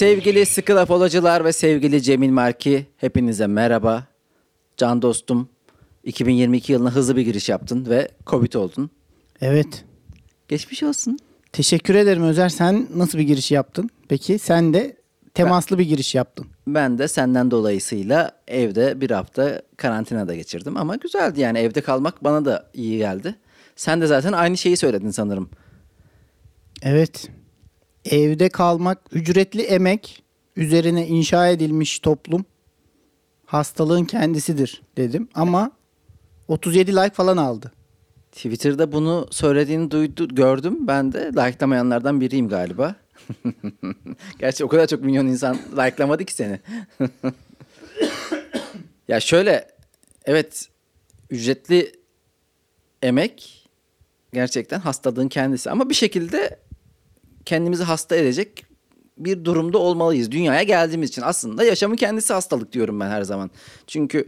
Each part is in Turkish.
Sevgili sıkı laf olacılar ve sevgili Cemil Marki hepinize merhaba. Can dostum 2022 yılına hızlı bir giriş yaptın ve Covid oldun. Evet. Geçmiş olsun. Teşekkür ederim Özer. Sen nasıl bir giriş yaptın? Peki sen de temaslı bir giriş yaptın. Ben de senden dolayısıyla evde bir hafta karantinada geçirdim ama güzeldi yani evde kalmak bana da iyi geldi. Sen de zaten aynı şeyi söyledin sanırım. Evet. Evde kalmak, ücretli emek üzerine inşa edilmiş toplum hastalığın kendisidir dedim ama 37 like falan aldı. Twitter'da bunu söylediğini duydu, gördüm. Ben de likelamayanlardan biriyim galiba. Gerçi o kadar çok milyon insan likelamadı ki seni. ya şöyle, evet ücretli emek gerçekten hastalığın kendisi. Ama bir şekilde kendimizi hasta edecek bir durumda olmalıyız. Dünyaya geldiğimiz için aslında yaşamın kendisi hastalık diyorum ben her zaman. Çünkü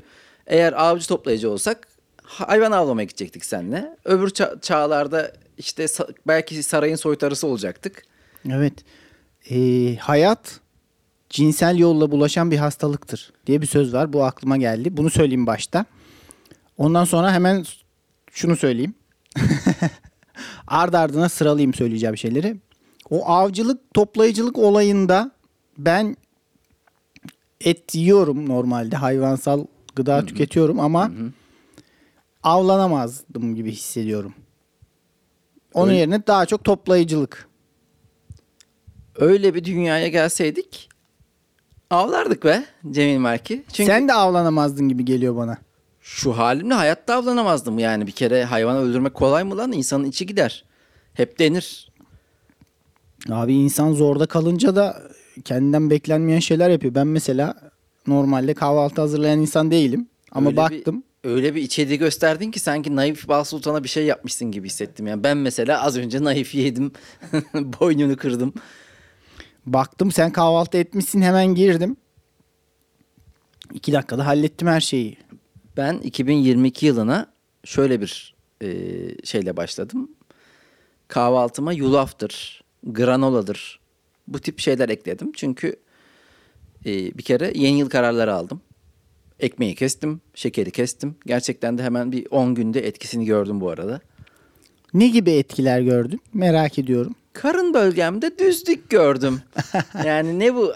eğer avcı toplayıcı olsak hayvan avlamaya gidecektik seninle. Öbür ça- çağlarda işte sa- belki sarayın soytarısı olacaktık. Evet. Ee, hayat cinsel yolla bulaşan bir hastalıktır diye bir söz var. Bu aklıma geldi. Bunu söyleyeyim başta. Ondan sonra hemen şunu söyleyeyim. Ard ardına sıralayayım söyleyeceğim şeyleri. O avcılık toplayıcılık olayında ben et yiyorum normalde hayvansal gıda tüketiyorum ama avlanamazdım gibi hissediyorum. Onun Öyle- yerine daha çok toplayıcılık. Öyle bir dünyaya gelseydik avlardık be Cemil Marki. Çünkü Sen de avlanamazdın gibi geliyor bana. şu halimle hayatta avlanamazdım yani. Bir kere hayvanı öldürmek kolay mı lan? İnsanın içi gider. Hep denir. Abi insan zorda kalınca da kendinden beklenmeyen şeyler yapıyor. Ben mesela normalde kahvaltı hazırlayan insan değilim. Ama Öyle baktım. Bir, öyle bir içeriği gösterdin ki sanki naif Bal Sultan'a bir şey yapmışsın gibi hissettim. Yani ben mesela az önce naif yedim. Boynunu kırdım. Baktım sen kahvaltı etmişsin hemen girdim. İki dakikada hallettim her şeyi. Ben 2022 yılına şöyle bir e, şeyle başladım. Kahvaltıma yulaftır, granoladır. Bu tip şeyler ekledim. Çünkü e, bir kere yeni yıl kararları aldım. Ekmeği kestim, şekeri kestim. Gerçekten de hemen bir 10 günde etkisini gördüm bu arada. Ne gibi etkiler gördün? Merak ediyorum. Karın bölgemde düzlük gördüm. yani ne bu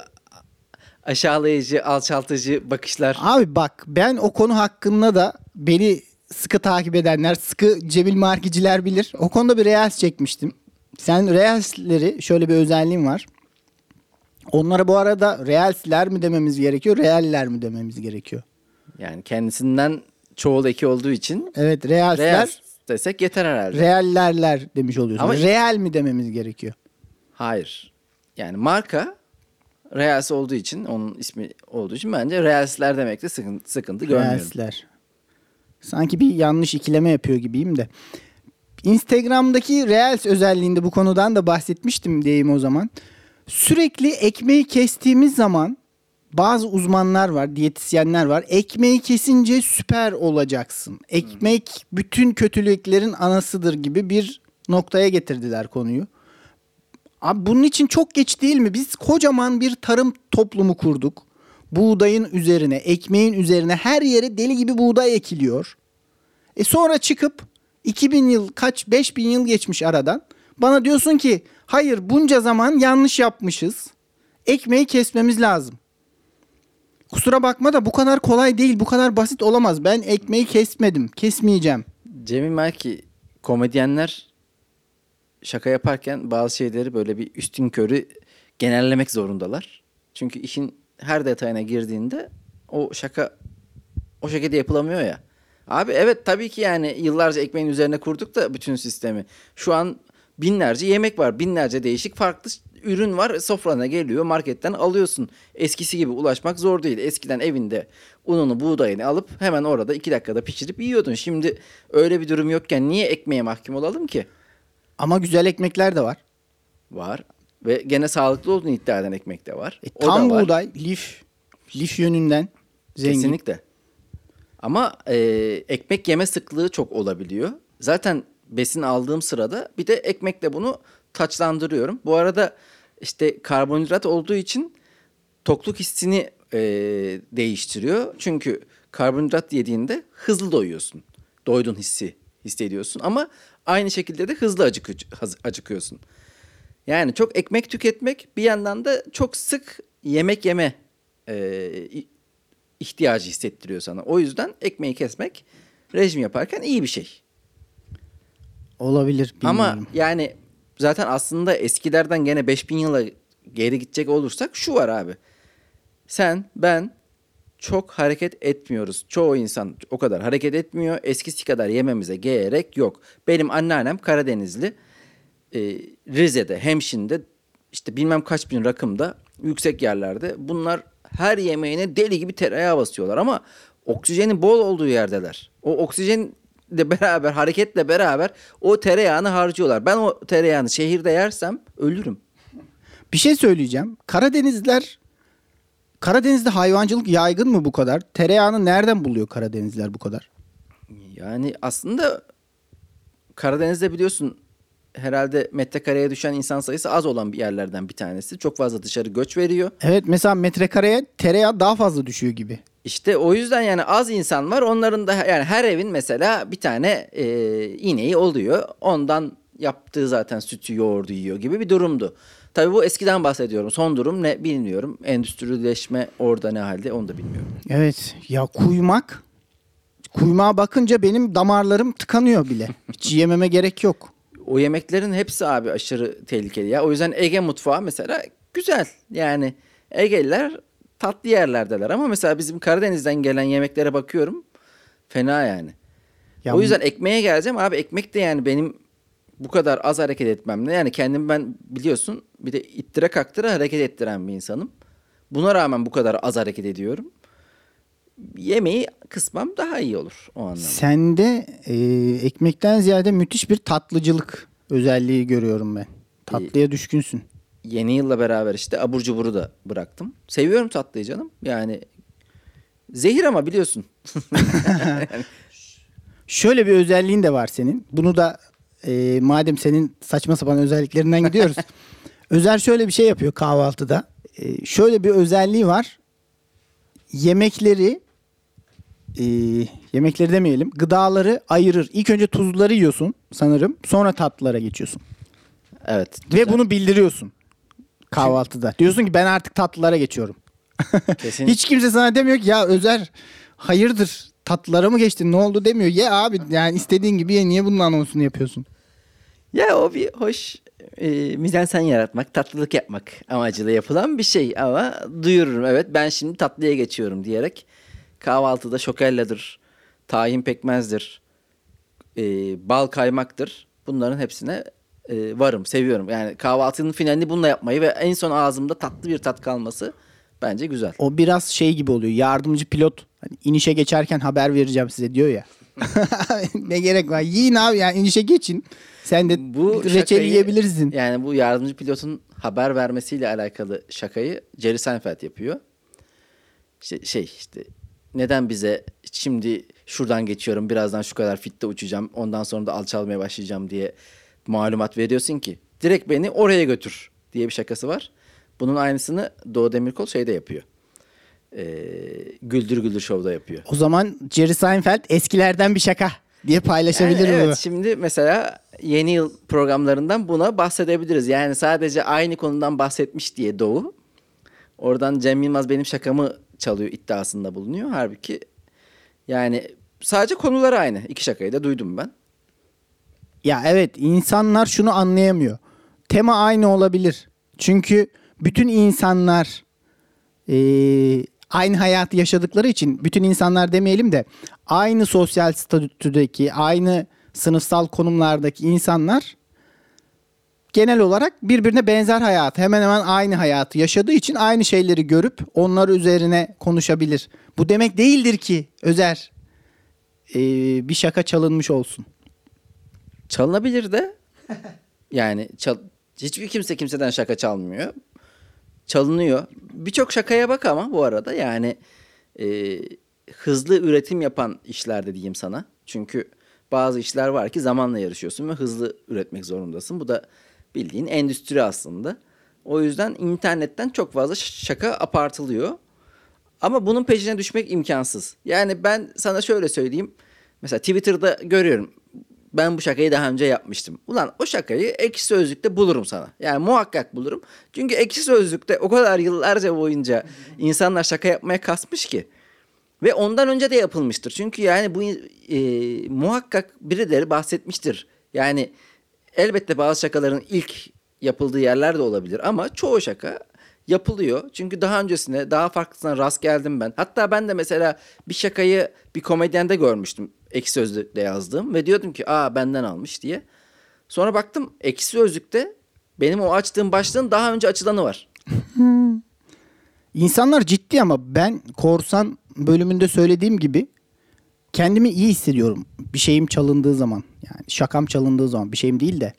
aşağılayıcı, alçaltıcı bakışlar. Abi bak ben o konu hakkında da beni sıkı takip edenler, sıkı Cemil Markiciler bilir. O konuda bir Reels çekmiştim. Sen Reels'leri şöyle bir özelliğim var. Onlara bu arada Reels'ler mi dememiz gerekiyor, Real'ler mi dememiz gerekiyor? Yani kendisinden çoğul eki olduğu için Evet Reels'ler, Real desek yeter herhalde. Real'lerler demiş oluyorsun. Ama- Real mi dememiz gerekiyor? Hayır. Yani marka Reals olduğu için, onun ismi olduğu için bence Reals'ler demekte sıkıntı, sıkıntı görmüyorum. Reels'ler. Sanki bir yanlış ikileme yapıyor gibiyim de. Instagram'daki Reels özelliğinde bu konudan da bahsetmiştim diyeyim o zaman. Sürekli ekmeği kestiğimiz zaman bazı uzmanlar var, diyetisyenler var. Ekmeği kesince süper olacaksın. Ekmek bütün kötülüklerin anasıdır gibi bir noktaya getirdiler konuyu. Abi bunun için çok geç değil mi? Biz kocaman bir tarım toplumu kurduk. Buğdayın üzerine, ekmeğin üzerine her yere deli gibi buğday ekiliyor. E sonra çıkıp 2000 yıl kaç 5000 yıl geçmiş aradan. Bana diyorsun ki hayır bunca zaman yanlış yapmışız. Ekmeği kesmemiz lazım. Kusura bakma da bu kadar kolay değil, bu kadar basit olamaz. Ben ekmeği kesmedim, kesmeyeceğim. Cemil Melki komedyenler şaka yaparken bazı şeyleri böyle bir üstün körü genellemek zorundalar. Çünkü işin her detayına girdiğinde o şaka o şekilde yapılamıyor ya. Abi evet tabii ki yani yıllarca ekmeğin üzerine kurduk da bütün sistemi. Şu an binlerce yemek var. Binlerce değişik farklı ürün var. Sofrana geliyor marketten alıyorsun. Eskisi gibi ulaşmak zor değil. Eskiden evinde ununu buğdayını alıp hemen orada iki dakikada pişirip yiyordun. Şimdi öyle bir durum yokken niye ekmeğe mahkum olalım ki? Ama güzel ekmekler de var. Var. Ve gene sağlıklı olduğunu iddia eden ekmek de var. E, O tam da var. buğday, lif, lif yönünden zengin. Kesinlikle. Ama e, ekmek yeme sıklığı çok olabiliyor. Zaten besin aldığım sırada bir de ekmekle bunu taçlandırıyorum. Bu arada işte karbonhidrat olduğu için tokluk hissini e, değiştiriyor. Çünkü karbonhidrat yediğinde hızlı doyuyorsun. Doydun hissi hissediyorsun ama aynı şekilde de hızlı acıkı, acıkıyorsun. Yani çok ekmek tüketmek bir yandan da çok sık yemek yeme e, ihtiyacı hissettiriyor sana. O yüzden ekmeği kesmek rejim yaparken iyi bir şey. Olabilir bilmiyorum. Ama yani zaten aslında eskilerden gene 5000 yıla geri gidecek olursak şu var abi. Sen, ben çok hareket etmiyoruz. Çoğu insan o kadar hareket etmiyor. Eskisi kadar yememize gerek yok. Benim anneannem Karadenizli. Ee, Rize'de, Hemşin'de işte bilmem kaç bin rakımda yüksek yerlerde bunlar her yemeğine deli gibi tereyağı basıyorlar ama oksijenin bol olduğu yerdeler. O oksijenle beraber hareketle beraber o tereyağını harcıyorlar. Ben o tereyağını şehirde yersem ölürüm. Bir şey söyleyeceğim. Karadenizler Karadeniz'de hayvancılık yaygın mı bu kadar? Tereyağını nereden buluyor Karadenizler bu kadar? Yani aslında Karadeniz'de biliyorsun herhalde metrekareye düşen insan sayısı az olan bir yerlerden bir tanesi. Çok fazla dışarı göç veriyor. Evet mesela metrekareye tereyağı daha fazla düşüyor gibi. İşte o yüzden yani az insan var. Onların da yani her evin mesela bir tane e, ineği oluyor. Ondan yaptığı zaten sütü yoğurdu yiyor gibi bir durumdu. Tabii bu eskiden bahsediyorum. Son durum ne bilmiyorum. Endüstrileşme orada ne halde onu da bilmiyorum. Evet ya kuymak kuymağa bakınca benim damarlarım tıkanıyor bile. Hiç yememe gerek yok. O yemeklerin hepsi abi aşırı tehlikeli ya. O yüzden Ege mutfağı mesela güzel. Yani Egeliler tatlı yerlerdeler ama mesela bizim Karadeniz'den gelen yemeklere bakıyorum. Fena yani. Ya o yüzden ekmeğe geleceğim abi ekmek de yani benim bu kadar az hareket etmemle yani kendim ben biliyorsun bir de ittire kaktıra hareket ettiren bir insanım. Buna rağmen bu kadar az hareket ediyorum. Yemeği kısmam daha iyi olur o anlamda. Sende e, ekmekten ziyade müthiş bir tatlıcılık özelliği görüyorum ben. Tatlıya düşkünsün. Yeni yılla beraber işte abur cuburu da bıraktım. Seviyorum tatlıyı canım. Yani zehir ama biliyorsun. Şöyle bir özelliğin de var senin. Bunu da e, madem senin saçma sapan özelliklerinden gidiyoruz. Özer şöyle bir şey yapıyor kahvaltıda. E, şöyle bir özelliği var. Yemekleri e, yemekleri demeyelim. Gıdaları ayırır. İlk önce tuzluları yiyorsun sanırım. Sonra tatlılara geçiyorsun. Evet. Ve güzel. bunu bildiriyorsun kahvaltıda. Diyorsun ki ben artık tatlılara geçiyorum. Kesin- Hiç kimse sana demiyor ki ya Özer hayırdır tatlılara mı geçtin ne oldu demiyor. Ye abi yani istediğin gibi ye niye bunun anonsunu yapıyorsun? Ya o bir hoş e, mizansen yaratmak, tatlılık yapmak amacıyla yapılan bir şey ama duyururum evet ben şimdi tatlıya geçiyorum diyerek kahvaltıda şokelladır, tahin pekmezdir, e, bal kaymaktır. Bunların hepsine e, varım, seviyorum. Yani kahvaltının finalini bununla yapmayı ve en son ağzımda tatlı bir tat kalması bence güzel. O biraz şey gibi oluyor yardımcı pilot hani inişe geçerken haber vereceğim size diyor ya. ne gerek var yiyin abi yani inişe geçin. Sen de Bu reçeli şakayı- yiyebilirsin. Yani bu yardımcı pilotun haber vermesiyle alakalı şakayı Jerry Seinfeld yapıyor. İşte şey işte neden bize şimdi şuradan geçiyorum birazdan şu kadar fitte uçacağım ondan sonra da alçalmaya başlayacağım diye malumat veriyorsun ki direkt beni oraya götür diye bir şakası var. Bunun aynısını Doğu Demirkol şeyde yapıyor. Ee, Güldür Güldür Show'da yapıyor. O zaman Jerry Seinfeld eskilerden bir şaka diye paylaşabilir Yani bunu. evet şimdi mesela yeni yıl programlarından buna bahsedebiliriz. Yani sadece aynı konudan bahsetmiş diye Doğu. Oradan Cem Yılmaz benim şakamı çalıyor iddiasında bulunuyor. Halbuki yani sadece konuları aynı. İki şakayı da duydum ben. Ya evet insanlar şunu anlayamıyor. Tema aynı olabilir. Çünkü bütün insanlar eee, aynı hayatı yaşadıkları için bütün insanlar demeyelim de aynı sosyal statüdeki aynı sınıfsal konumlardaki insanlar genel olarak birbirine benzer hayat hemen hemen aynı hayatı yaşadığı için aynı şeyleri görüp onlar üzerine konuşabilir. Bu demek değildir ki Özer eee, bir şaka çalınmış olsun. Çalınabilir de yani çal- hiçbir kimse kimseden şaka çalmıyor. Çalınıyor. Birçok şakaya bak ama bu arada yani e, hızlı üretim yapan işlerde diyeyim sana. Çünkü bazı işler var ki zamanla yarışıyorsun ve hızlı üretmek zorundasın. Bu da bildiğin endüstri aslında. O yüzden internetten çok fazla şaka apartılıyor. Ama bunun peşine düşmek imkansız. Yani ben sana şöyle söyleyeyim. Mesela Twitter'da görüyorum. Ben bu şakayı daha önce yapmıştım. Ulan o şakayı ekşi sözlükte bulurum sana. Yani muhakkak bulurum. Çünkü ekşi sözlükte o kadar yıllarca boyunca insanlar şaka yapmaya kasmış ki. Ve ondan önce de yapılmıştır. Çünkü yani bu e, muhakkak birileri bahsetmiştir. Yani elbette bazı şakaların ilk yapıldığı yerler de olabilir ama çoğu şaka yapılıyor. Çünkü daha öncesinde daha farklısına rast geldim ben. Hatta ben de mesela bir şakayı bir komedyende görmüştüm. Ekşi Sözlük'te yazdığım ve diyordum ki aa benden almış diye. Sonra baktım Ekşi Sözlük'te benim o açtığım başlığın daha önce açılanı var. İnsanlar ciddi ama ben korsan bölümünde söylediğim gibi kendimi iyi hissediyorum. Bir şeyim çalındığı zaman. Yani şakam çalındığı zaman bir şeyim değil de.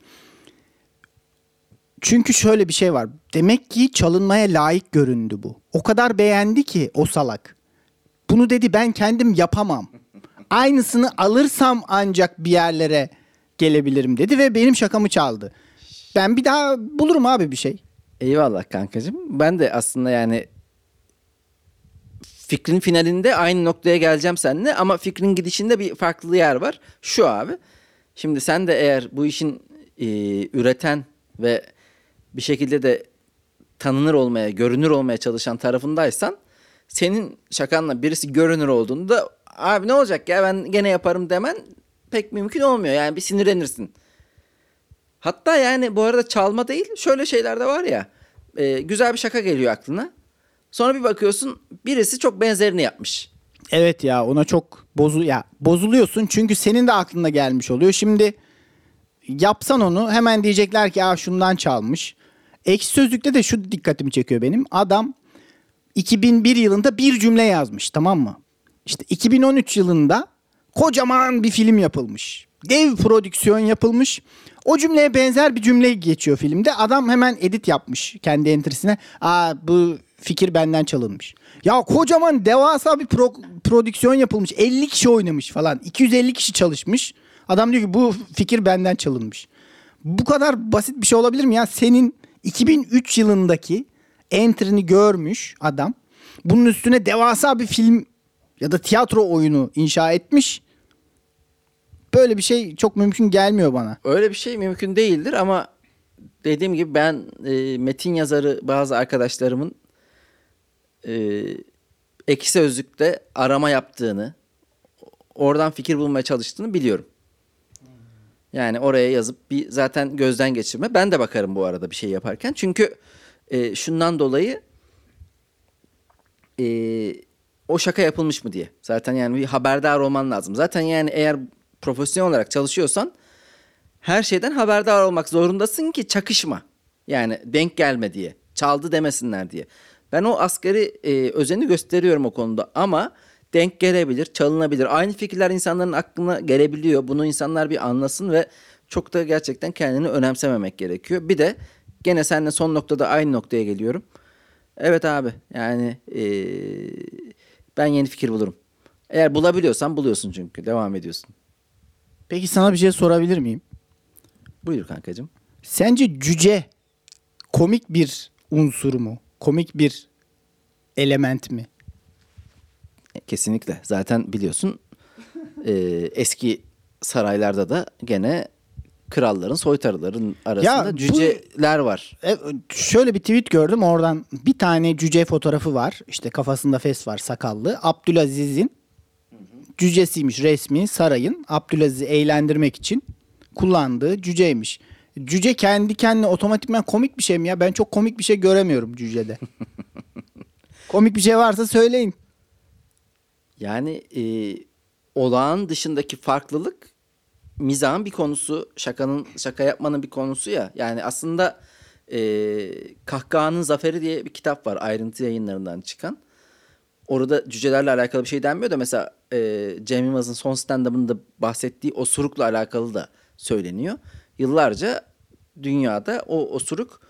Çünkü şöyle bir şey var. Demek ki çalınmaya layık göründü bu. O kadar beğendi ki o salak. Bunu dedi ben kendim yapamam. Aynısını alırsam ancak bir yerlere gelebilirim dedi ve benim şakamı çaldı. Ben bir daha bulurum abi bir şey. Eyvallah kankacığım. Ben de aslında yani fikrin finalinde aynı noktaya geleceğim seninle ama fikrin gidişinde bir farklı yer var. Şu abi. Şimdi sen de eğer bu işin e, üreten ve bir şekilde de tanınır olmaya, görünür olmaya çalışan tarafındaysan senin şakanla birisi görünür olduğunda abi ne olacak ya ben gene yaparım demen pek mümkün olmuyor. Yani bir sinirlenirsin. Hatta yani bu arada çalma değil şöyle şeyler de var ya e, güzel bir şaka geliyor aklına. Sonra bir bakıyorsun birisi çok benzerini yapmış. Evet ya ona çok bozu ya bozuluyorsun çünkü senin de aklına gelmiş oluyor. Şimdi yapsan onu hemen diyecekler ki Aa, şundan çalmış. Ekşi Sözlük'te de şu dikkatimi çekiyor benim. Adam 2001 yılında bir cümle yazmış tamam mı? İşte 2013 yılında kocaman bir film yapılmış. Dev prodüksiyon yapılmış. O cümleye benzer bir cümle geçiyor filmde. Adam hemen edit yapmış kendi entrisine. Aa bu fikir benden çalınmış. Ya kocaman devasa bir pro- prodüksiyon yapılmış. 50 kişi oynamış falan. 250 kişi çalışmış. Adam diyor ki bu fikir benden çalınmış. Bu kadar basit bir şey olabilir mi ya? Senin 2003 yılındaki entrini görmüş adam. Bunun üstüne devasa bir film ya da tiyatro oyunu inşa etmiş. Böyle bir şey çok mümkün gelmiyor bana. Öyle bir şey mümkün değildir ama dediğim gibi ben e, metin yazarı bazı arkadaşlarımın e, ekşi sözlükte arama yaptığını, oradan fikir bulmaya çalıştığını biliyorum. Yani oraya yazıp bir zaten gözden geçirme. Ben de bakarım bu arada bir şey yaparken. Çünkü e, şundan dolayı e, o şaka yapılmış mı diye. Zaten yani bir haberdar olman lazım. Zaten yani eğer profesyonel olarak çalışıyorsan her şeyden haberdar olmak zorundasın ki çakışma. Yani denk gelme diye. Çaldı demesinler diye. Ben o asgari e, özeni gösteriyorum o konuda ama denk gelebilir, çalınabilir. Aynı fikirler insanların aklına gelebiliyor. Bunu insanlar bir anlasın ve çok da gerçekten kendini önemsememek gerekiyor. Bir de gene seninle son noktada aynı noktaya geliyorum. Evet abi yani e, ben yeni fikir bulurum. Eğer bulabiliyorsan buluyorsun çünkü devam ediyorsun. Peki sana bir şey sorabilir miyim? Buyur kankacığım. Sence cüce komik bir unsur mu? Komik bir element mi? Kesinlikle. Zaten biliyorsun e, eski saraylarda da gene kralların, soytarıların arasında Ya bu- cüceler var. E, şöyle bir tweet gördüm oradan bir tane cüce fotoğrafı var. İşte kafasında fes var sakallı. Abdülaziz'in cücesiymiş resmi sarayın. Abdülaziz'i eğlendirmek için kullandığı cüceymiş. Cüce kendi kendine otomatikman komik bir şey mi ya? Ben çok komik bir şey göremiyorum cücede. komik bir şey varsa söyleyin. Yani e, olağan dışındaki farklılık mizahın bir konusu, şakanın şaka yapmanın bir konusu ya. Yani aslında e, Kahkahanın Zaferi diye bir kitap var ayrıntı yayınlarından çıkan. Orada cücelerle alakalı bir şey denmiyor da mesela e, Cem Yılmaz'ın son stand-up'ında bahsettiği osurukla alakalı da söyleniyor. Yıllarca dünyada o osuruk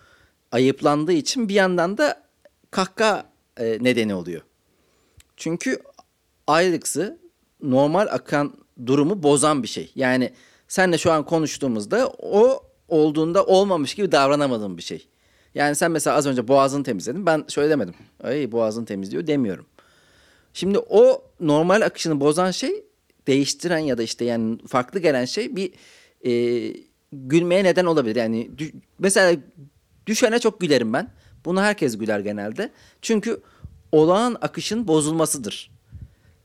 ayıplandığı için bir yandan da kahkaha e, nedeni oluyor. Çünkü ayrıksı normal akan durumu bozan bir şey. Yani senle şu an konuştuğumuzda o olduğunda olmamış gibi davranamadığın bir şey. Yani sen mesela az önce boğazını temizledin. Ben şöyle demedim. Ay boğazını temizliyor demiyorum. Şimdi o normal akışını bozan şey değiştiren ya da işte yani farklı gelen şey bir e, gülmeye neden olabilir. Yani dü- mesela düşene çok gülerim ben. Buna herkes güler genelde. Çünkü olağan akışın bozulmasıdır.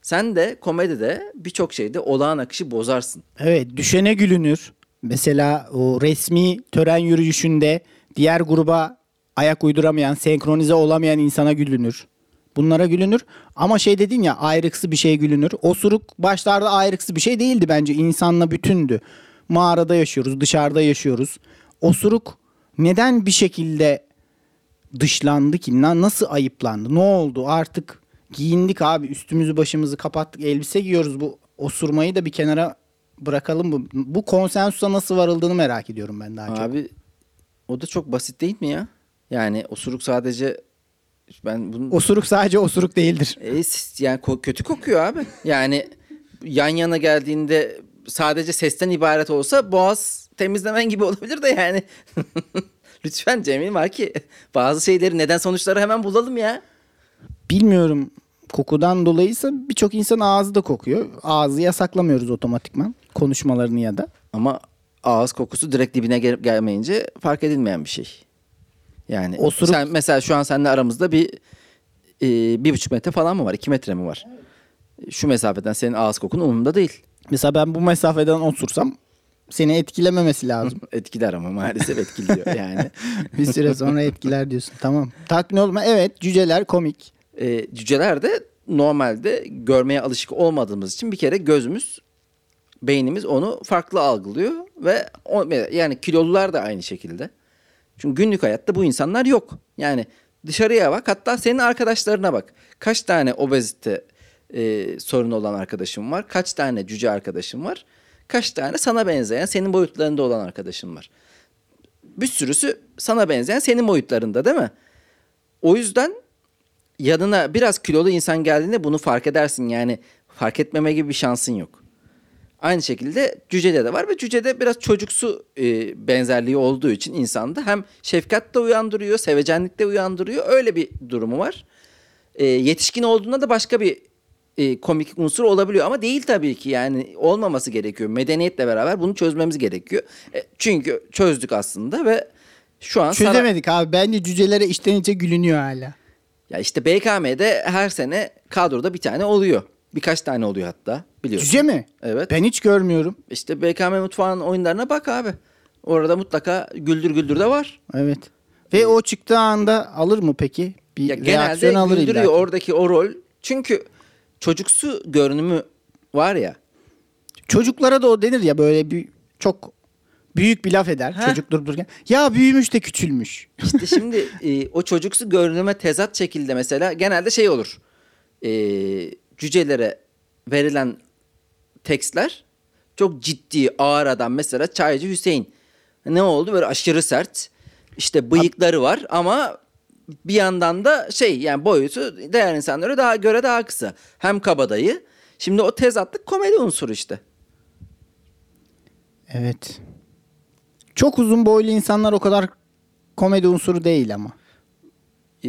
Sen de komedide birçok şeyde olağan akışı bozarsın. Evet düşene gülünür. Mesela o resmi tören yürüyüşünde diğer gruba ayak uyduramayan, senkronize olamayan insana gülünür. Bunlara gülünür. Ama şey dedin ya ayrıksı bir şey gülünür. Osuruk başlarda ayrıksı bir şey değildi bence. İnsanla bütündü. Mağarada yaşıyoruz, dışarıda yaşıyoruz. Osuruk neden bir şekilde dışlandı ki? Na- Nasıl ayıplandı? Ne oldu? Artık giyindik abi. Üstümüzü başımızı kapattık. Elbise giyiyoruz. Bu osurmayı da bir kenara bırakalım. Bu, bu konsensusa nasıl varıldığını merak ediyorum ben daha çok. Abi o da çok basit değil mi ya? Yani osuruk sadece ben bunun Osuruk sadece osuruk değildir. E, yani ko- kötü kokuyor abi. Yani yan yana geldiğinde sadece sesten ibaret olsa boğaz temizlemen gibi olabilir de yani. Lütfen Cemil var ki bazı şeyleri neden sonuçları hemen bulalım ya. Bilmiyorum kokudan dolayıysa birçok insan ağzı da kokuyor. Ağzı yasaklamıyoruz otomatikman konuşmalarını ya da. Ama ağız kokusu direkt dibine gel- gelmeyince fark edilmeyen bir şey. Yani Osuruk- sen mesela şu an seninle aramızda bir e, bir buçuk metre falan mı var? iki metre mi var? Şu mesafeden senin ağız kokun umurumda değil. Mesela ben bu mesafeden osursam seni etkilememesi lazım. Etkiler ama maalesef etkiliyor yani. bir süre sonra etkiler diyorsun. Tamam. Tatmin olma. Evet cüceler komik. e, cüceler de normalde görmeye alışık olmadığımız için bir kere gözümüz, beynimiz onu farklı algılıyor ve o, yani kilolular da aynı şekilde. Çünkü günlük hayatta bu insanlar yok. Yani dışarıya bak hatta senin arkadaşlarına bak. Kaç tane obezite e, sorunu olan arkadaşım var? Kaç tane cüce arkadaşım var? Kaç tane sana benzeyen senin boyutlarında olan arkadaşım var? Bir sürüsü sana benzeyen senin boyutlarında değil mi? O yüzden yanına biraz kilolu insan geldiğinde bunu fark edersin. Yani fark etmeme gibi bir şansın yok. Aynı şekilde cücede de var ve cücede biraz çocuksu e, benzerliği olduğu için insanda hem şefkat de uyandırıyor, sevecenlik de uyandırıyor. Öyle bir durumu var. E, yetişkin olduğunda da başka bir e, komik unsur olabiliyor ama değil tabii ki yani olmaması gerekiyor. Medeniyetle beraber bunu çözmemiz gerekiyor. E, çünkü çözdük aslında ve şu an sana- Çözemedik abi. Bence cücelere içten içe gülünüyor hala. ya işte BKM'de her sene kadroda bir tane oluyor. Birkaç tane oluyor hatta biliyorsun. Cüce mi? Evet. Ben hiç görmüyorum. İşte BKM mutfağının oyunlarına bak abi. Orada mutlaka güldür güldür de var. Evet. Ve o çıktığı anda alır mı peki? Bir Ya reaksiyon genelde alır güldürüyor illa ki. oradaki o rol. Çünkü çocuksu görünümü var ya. Çocuklara da o denir ya böyle bir çok büyük bir laf eder Heh. çocuk durup dururken. Ya büyümüş de küçülmüş. İşte şimdi e, o çocuksu görünüme tezat şekilde mesela genelde şey olur. E, cücelere verilen tekstler çok ciddi ağır adam mesela Çaycı Hüseyin. Ne oldu böyle aşırı sert. İşte bıyıkları var ama bir yandan da şey yani boyutu diğer insanlara daha göre daha kısa. Hem kabadayı. Şimdi o tezatlık komedi unsuru işte. Evet. Çok uzun boylu insanlar o kadar komedi unsuru değil ama. Ee,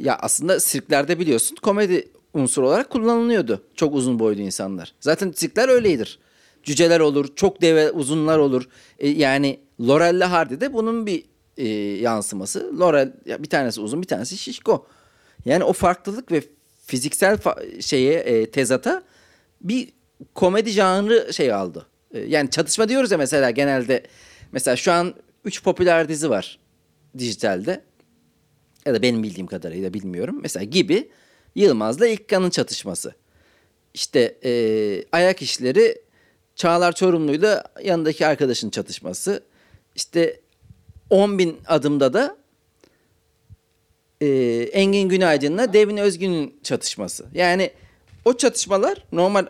ya aslında sirklerde biliyorsun komedi unsuru olarak kullanılıyordu. Çok uzun boylu insanlar. Zaten sirkler öyledir. Cüceler olur, çok deve uzunlar olur. Ee, yani Laurel Hardy de bunun bir e, yansıması. Laurel ya bir tanesi uzun, bir tanesi şişko. Yani o farklılık ve fiziksel fa- şeye e, tezata bir komedi janrı şey aldı. E, yani çatışma diyoruz ya mesela genelde. Mesela şu an 3 popüler dizi var dijitalde ya da benim bildiğim kadarıyla bilmiyorum. Mesela gibi Yılmaz'la İlkan'ın çatışması. İşte e, ayak işleri Çağlar Çorumlu'yla yanındaki arkadaşın çatışması. İşte 10 bin adımda da e, Engin Günaydın'la Devin Özgün'ün çatışması. Yani o çatışmalar normal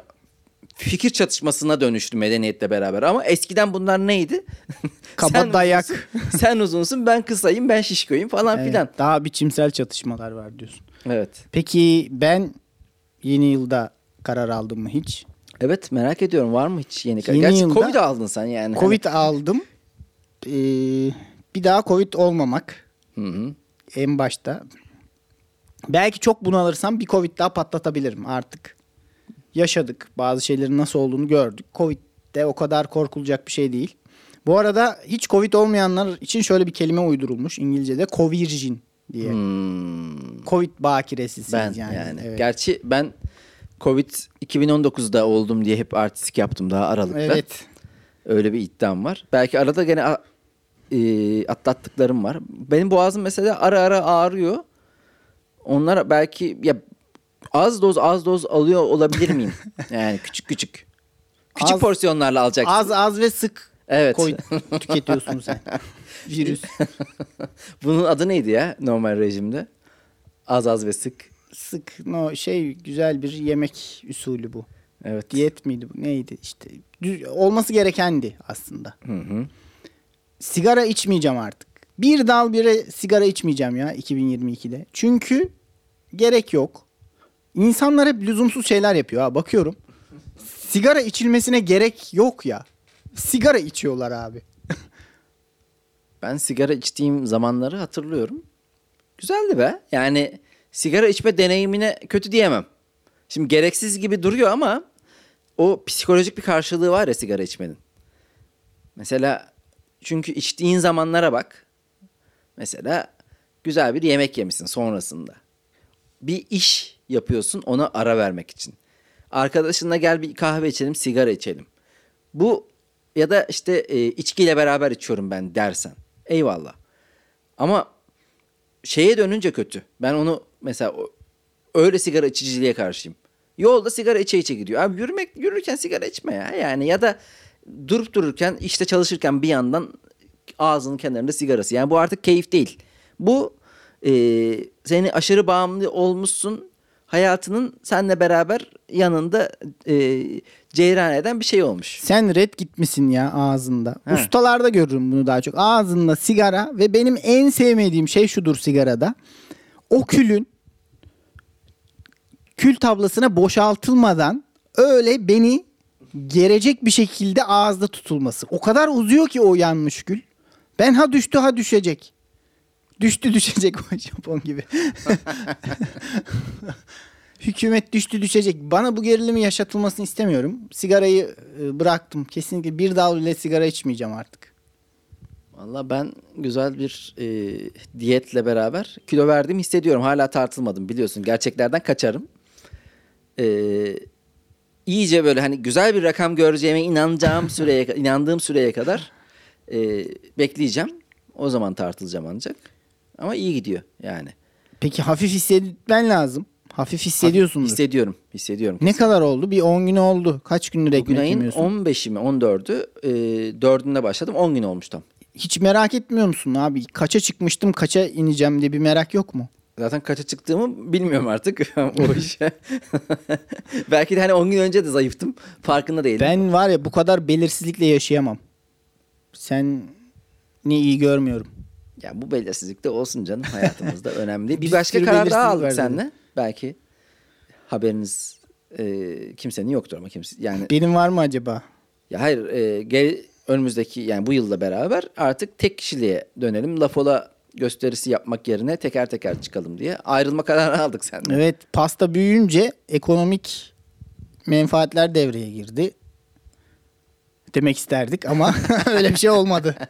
fikir çatışmasına dönüştü medeniyetle beraber. Ama eskiden bunlar neydi? Kaba Sen dayak. uzunsun, sen uzunsun, ben kısayım, ben şişkoyum falan Evet, filan. daha biçimsel çatışmalar var diyorsun. Evet. Peki ben yeni yılda karar aldım mı hiç? Evet merak ediyorum var mı hiç yeni karar? Yeni Gerçi yılda- Covid aldın sen yani. Covid aldım. Ee, bir daha Covid olmamak. Hı hı. En başta. Belki çok bunalırsam bir Covid daha patlatabilirim artık. Yaşadık. Bazı şeylerin nasıl olduğunu gördük. Covid de o kadar korkulacak bir şey değil. Bu arada hiç Covid olmayanlar için şöyle bir kelime uydurulmuş İngilizce'de. Covirgin diye. Hmm. Covid bakiresisiniz Ben yani. yani. Evet. Gerçi ben Covid 2019'da oldum diye hep artistik yaptım daha Aralık'ta. Evet. Öyle bir iddiam var. Belki arada gene e, atlattıklarım var. Benim boğazım mesela ara ara ağrıyor. Onlar belki ya az doz az doz alıyor olabilir miyim? yani küçük küçük. Küçük Az- porsiyonlarla alacaksın. Az az ve sık Evet. Covid tüketiyorsun sen. Virüs. Bunun adı neydi ya normal rejimde? Az az ve sık. Sık no şey güzel bir yemek usulü bu. Evet. Diyet miydi bu? Neydi işte. Düz- olması gerekendi aslında. Hı hı. Sigara içmeyeceğim artık. Bir dal bire sigara içmeyeceğim ya 2022'de. Çünkü gerek yok. İnsanlar hep lüzumsuz şeyler yapıyor ha bakıyorum. Sigara içilmesine gerek yok ya. Sigara içiyorlar abi. Ben sigara içtiğim zamanları hatırlıyorum. Güzeldi be. Yani sigara içme deneyimine kötü diyemem. Şimdi gereksiz gibi duruyor ama o psikolojik bir karşılığı var ya sigara içmenin. Mesela çünkü içtiğin zamanlara bak. Mesela güzel bir yemek yemişsin sonrasında. Bir iş yapıyorsun ona ara vermek için. Arkadaşınla gel bir kahve içelim, sigara içelim. Bu ya da işte e, içkiyle beraber içiyorum ben dersen. Eyvallah. Ama şeye dönünce kötü. Ben onu mesela öyle sigara içiciliğe karşıyım. Yolda sigara içe içe gidiyor. Abi yürümek yürürken sigara içme ya. Yani ya da durup dururken işte çalışırken bir yandan ağzının kenarında sigarası. Yani bu artık keyif değil. Bu e, seni aşırı bağımlı olmuşsun. Hayatının seninle beraber yanında e, ceyran eden bir şey olmuş. Sen red gitmişsin ya ağzında. He. Ustalarda görürüm bunu daha çok. Ağzında sigara ve benim en sevmediğim şey şudur sigarada. O külün kül tablasına boşaltılmadan öyle beni gerecek bir şekilde ağızda tutulması. O kadar uzuyor ki o yanmış kül. Ben ha düştü ha düşecek. Düştü düşecek o Japon gibi. Hükümet düştü düşecek. Bana bu gerilimi yaşatılmasını istemiyorum. Sigarayı e, bıraktım. Kesinlikle bir dal bile sigara içmeyeceğim artık. Valla ben güzel bir e, diyetle beraber kilo verdiğimi hissediyorum. Hala tartılmadım biliyorsun. Gerçeklerden kaçarım. E, iyice böyle hani güzel bir rakam göreceğime inanacağım süreye, inandığım süreye kadar e, bekleyeceğim. O zaman tartılacağım ancak. Ama iyi gidiyor yani. Peki hafif hissetmen lazım. Hafif hissediyorsundur. Hissediyorum. Hissediyorum. ne kadar oldu? Bir 10 gün oldu. Kaç gündür Bugün ekmek ayın yemiyorsun? 15'i mi 14'ü e, 4'ünde başladım 10 gün olmuş tam. Hiç merak etmiyor musun abi? Kaça çıkmıştım, kaça ineceğim diye bir merak yok mu? Zaten kaça çıktığımı bilmiyorum artık o işe. Belki de hani 10 gün önce de zayıftım. Farkında değilim. Ben var ya bu kadar belirsizlikle yaşayamam. Sen ne iyi görmüyorum. Ya bu belirsizlik de olsun canım hayatımızda önemli. Bir başka karar daha aldık seninle. Belki haberiniz e, kimsenin yoktur ama kimse yani Benim var mı acaba? ya hayır e, gel, önümüzdeki yani bu yılla beraber artık tek kişiliğe dönelim. Lafola gösterisi yapmak yerine teker teker çıkalım diye ayrılma kararı aldık seninle. Evet pasta büyüyünce ekonomik menfaatler devreye girdi. Demek isterdik ama öyle bir şey olmadı.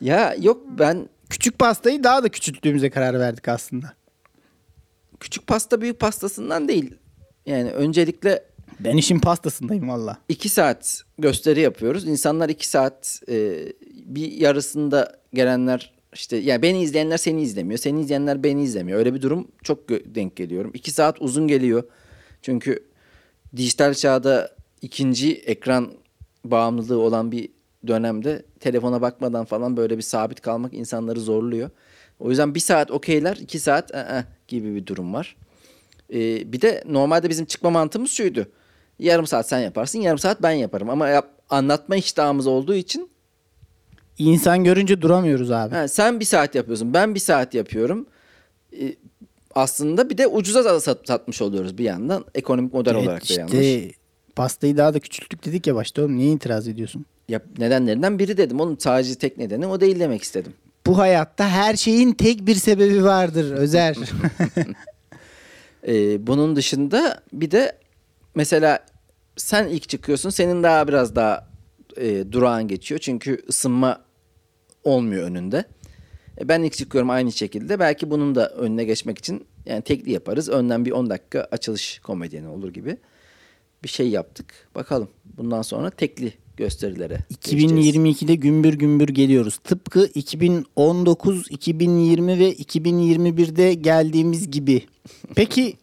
Ya yok ben Küçük pastayı daha da küçülttüğümüze karar verdik aslında. küçük pasta büyük pastasından değil. Yani öncelikle Ben işin pastasındayım valla. iki saat gösteri yapıyoruz. İnsanlar iki saat e, bir yarısında gelenler işte yani beni izleyenler seni izlemiyor. Seni izleyenler beni izlemiyor. Öyle bir durum çok denk geliyorum. İki saat uzun geliyor. Çünkü dijital çağda ikinci ekran bağımlılığı olan bir dönemde telefona bakmadan falan böyle bir sabit kalmak insanları zorluyor. O yüzden bir saat okeyler, iki saat ı-ı gibi bir durum var. Ee, bir de normalde bizim çıkma mantığımız şuydu. Yarım saat sen yaparsın, yarım saat ben yaparım. Ama yap, anlatma iştahımız olduğu için İnsan görünce duramıyoruz abi. ha, sen bir saat yapıyorsun, ben bir saat yapıyorum. Ee, aslında bir de ucuza da sat, satmış oluyoruz bir yandan. Ekonomik model Evet, olarak da işte yanlış. pastayı daha da küçülttük dedik ya başta oğlum. Niye itiraz ediyorsun? Ya, nedenlerinden biri dedim. Onun sadece tek nedeni o değil demek istedim. Bu hayatta her şeyin tek bir sebebi vardır Özer. Ee, bunun dışında bir de mesela sen ilk çıkıyorsun senin daha biraz daha e, durağan geçiyor. Çünkü ısınma olmuyor önünde. E, ben ilk çıkıyorum aynı şekilde. Belki bunun da önüne geçmek için yani tekli yaparız. Önden bir 10 dakika açılış komedyeni olur gibi bir şey yaptık. Bakalım bundan sonra tekli gösterilere geçeceğiz. 2022'de gümbür gümbür geliyoruz. Tıpkı 2019, 2020 ve 2021'de geldiğimiz gibi. Peki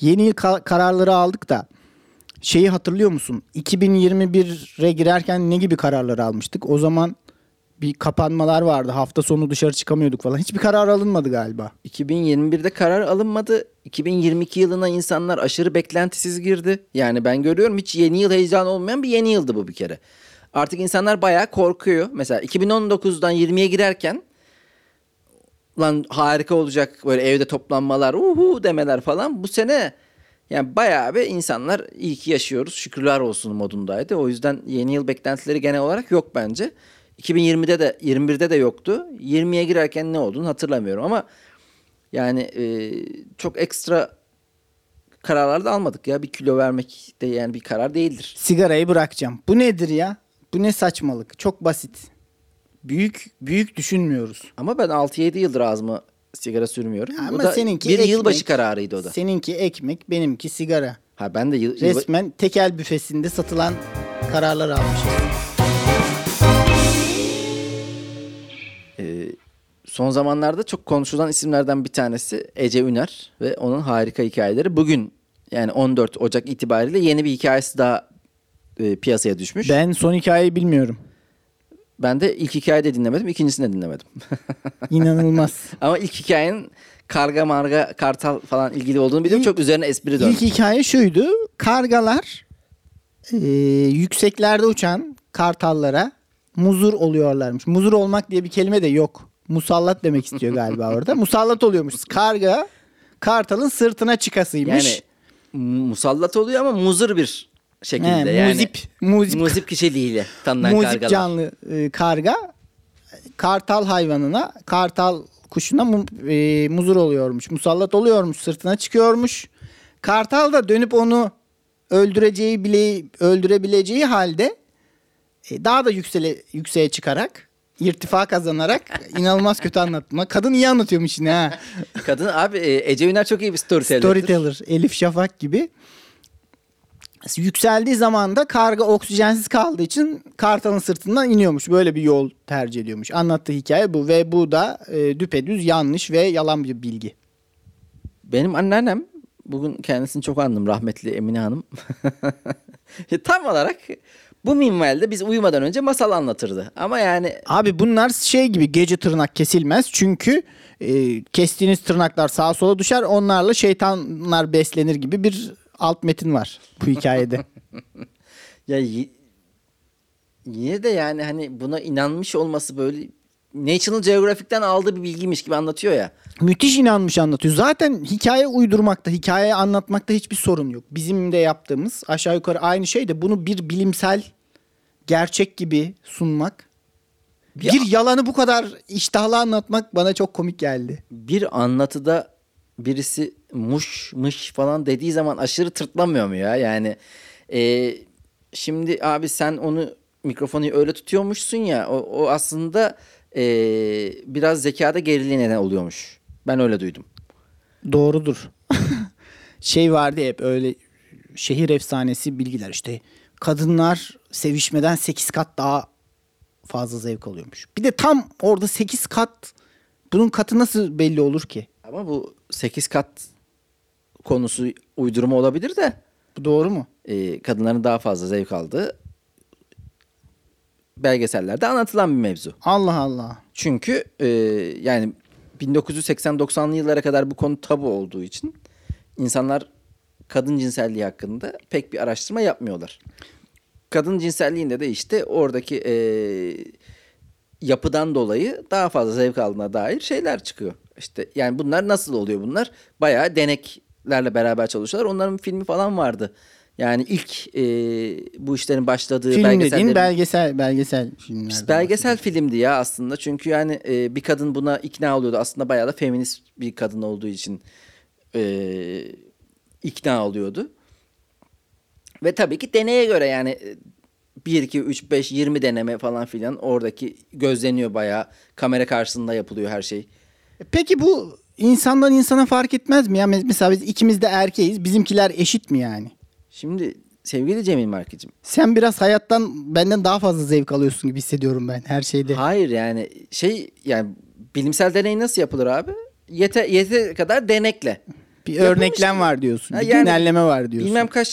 yeni yıl ka- kararları aldık da şeyi hatırlıyor musun? 2021'e girerken ne gibi kararlar almıştık? O zaman bir kapanmalar vardı. Hafta sonu dışarı çıkamıyorduk falan. Hiçbir karar alınmadı galiba. 2021'de karar alınmadı. 2022 yılına insanlar aşırı beklentisiz girdi. Yani ben görüyorum hiç yeni yıl heyecanı olmayan bir yeni yıldı bu bir kere. Artık insanlar bayağı korkuyor. Mesela 2019'dan 20'ye girerken lan harika olacak böyle evde toplanmalar uhu demeler falan. Bu sene yani bayağı bir insanlar iyi ki yaşıyoruz şükürler olsun modundaydı. O yüzden yeni yıl beklentileri genel olarak yok bence. 2020'de de 21'de de yoktu. 20'ye girerken ne olduğunu hatırlamıyorum ama yani e, çok ekstra kararlar da almadık ya. Bir kilo vermek de yani bir karar değildir. Sigarayı bırakacağım. Bu nedir ya? Bu ne saçmalık? Çok basit. Büyük büyük düşünmüyoruz. Ama ben 6-7 yıldır ağzıma sigara sürmüyorum. Ama o da seninki bir ekmek. yılbaşı kararıydı o da. Seninki ekmek, benimki sigara. Ha ben de yıl, Resmen tekel büfesinde satılan kararlar almışız. e, son zamanlarda çok konuşulan isimlerden bir tanesi Ece Üner ve onun harika hikayeleri. Bugün yani 14 Ocak itibariyle yeni bir hikayesi daha e, piyasaya düşmüş. Ben son hikayeyi bilmiyorum. De ilk hikayeyi de dinlemedim, ikincisini de dinlemedim. İnanılmaz. Ama ilk hikayenin karga marga kartal falan ilgili olduğunu biliyorum. Çok üzerine espri döndü. İlk hikaye şuydu. Kargalar e, yükseklerde uçan kartallara muzur oluyorlarmış. Muzur olmak diye bir kelime de yok. Musallat demek istiyor galiba orada. Musallat oluyormuş. Karga kartalın sırtına çıkasıymış. Yani musallat oluyor ama muzır bir şekilde. He, yani muzip, muzip, muzip kişiliğiyle tanınan muzip kargalar. canlı e, karga kartal hayvanına, kartal kuşuna e, muzur oluyormuş. Musallat oluyormuş, sırtına çıkıyormuş. Kartal da dönüp onu öldüreceği bile öldürebileceği halde e, daha da yüksele yükseğe çıkarak irtifa kazanarak inanılmaz kötü anlatma. Kadın iyi anlatıyormuş yine ha. Kadın abi e, Ece Üner çok iyi bir storyteller'dır. Storyteller, Elif Şafak gibi. Yükseldiği zaman da karga oksijensiz kaldığı için kartalın sırtından iniyormuş. Böyle bir yol tercih ediyormuş. Anlattığı hikaye bu ve bu da e, düpedüz yanlış ve yalan bir bilgi. Benim anneannem bugün kendisini çok andım rahmetli Emine Hanım. Tam olarak bu minvalde biz uyumadan önce masal anlatırdı. Ama yani Abi bunlar şey gibi gece tırnak kesilmez. Çünkü e, kestiğiniz tırnaklar sağa sola düşer. Onlarla şeytanlar beslenir gibi bir alt metin var bu hikayede. ya yine de yani hani buna inanmış olması böyle National Geographic'ten aldığı bir bilgiymiş gibi anlatıyor ya. Müthiş inanmış anlatıyor. Zaten hikaye uydurmakta, hikaye anlatmakta hiçbir sorun yok. Bizim de yaptığımız aşağı yukarı aynı şey de bunu bir bilimsel gerçek gibi sunmak. Bir- Bir yalanı bu kadar iştahlı anlatmak bana çok komik geldi. Bir anlatıda birisi muş mış falan dediği zaman aşırı tırtlamıyor mu ya? Yani e, şimdi abi sen onu mikrofonu öyle tutuyormuşsun ya o, o aslında e, biraz zekada geriliğe neden oluyormuş. Ben öyle duydum. Doğrudur. şey vardı hep öyle şehir efsanesi bilgiler işte. Kadınlar sevişmeden 8 kat daha fazla zevk alıyormuş. Bir de tam orada 8 kat bunun katı nasıl belli olur ki? Ama bu 8 kat konusu uydurma olabilir de Bu doğru mu? e, kadınların daha fazla zevk aldığı belgesellerde anlatılan bir mevzu. Allah Allah. Çünkü e, yani 1980-90'lı yıllara kadar bu konu tabu olduğu için insanlar kadın cinselliği hakkında pek bir araştırma yapmıyorlar. Kadın cinselliğinde de işte oradaki e, yapıdan dolayı daha fazla zevk aldığına dair şeyler çıkıyor. İşte yani bunlar nasıl oluyor bunlar? Bayağı deneklerle beraber çalışıyorlar. Onların filmi falan vardı. Yani ilk e, bu işlerin başladığı Film dediğin belgesellerin belgesel belgesel filmler. belgesel filmdi ya aslında. Çünkü yani e, bir kadın buna ikna oluyordu. Aslında bayağı da feminist bir kadın olduğu için e, ikna oluyordu. Ve tabii ki deneye göre yani e, 1, 2, 3, 5, 20 deneme falan filan oradaki gözleniyor bayağı. Kamera karşısında yapılıyor her şey. Peki bu insandan insana fark etmez mi ya? Mes- Mesela biz ikimiz de erkeğiz. Bizimkiler eşit mi yani? Şimdi sevgili Cemil Markicim. Sen biraz hayattan benden daha fazla zevk alıyorsun gibi hissediyorum ben her şeyde. Hayır yani şey yani bilimsel deney nasıl yapılır abi? Yete, yete kadar denekle. Bir Yapılmış örneklem mı? var diyorsun. Ha, bir yani genelleme var diyorsun. Bilmem kaç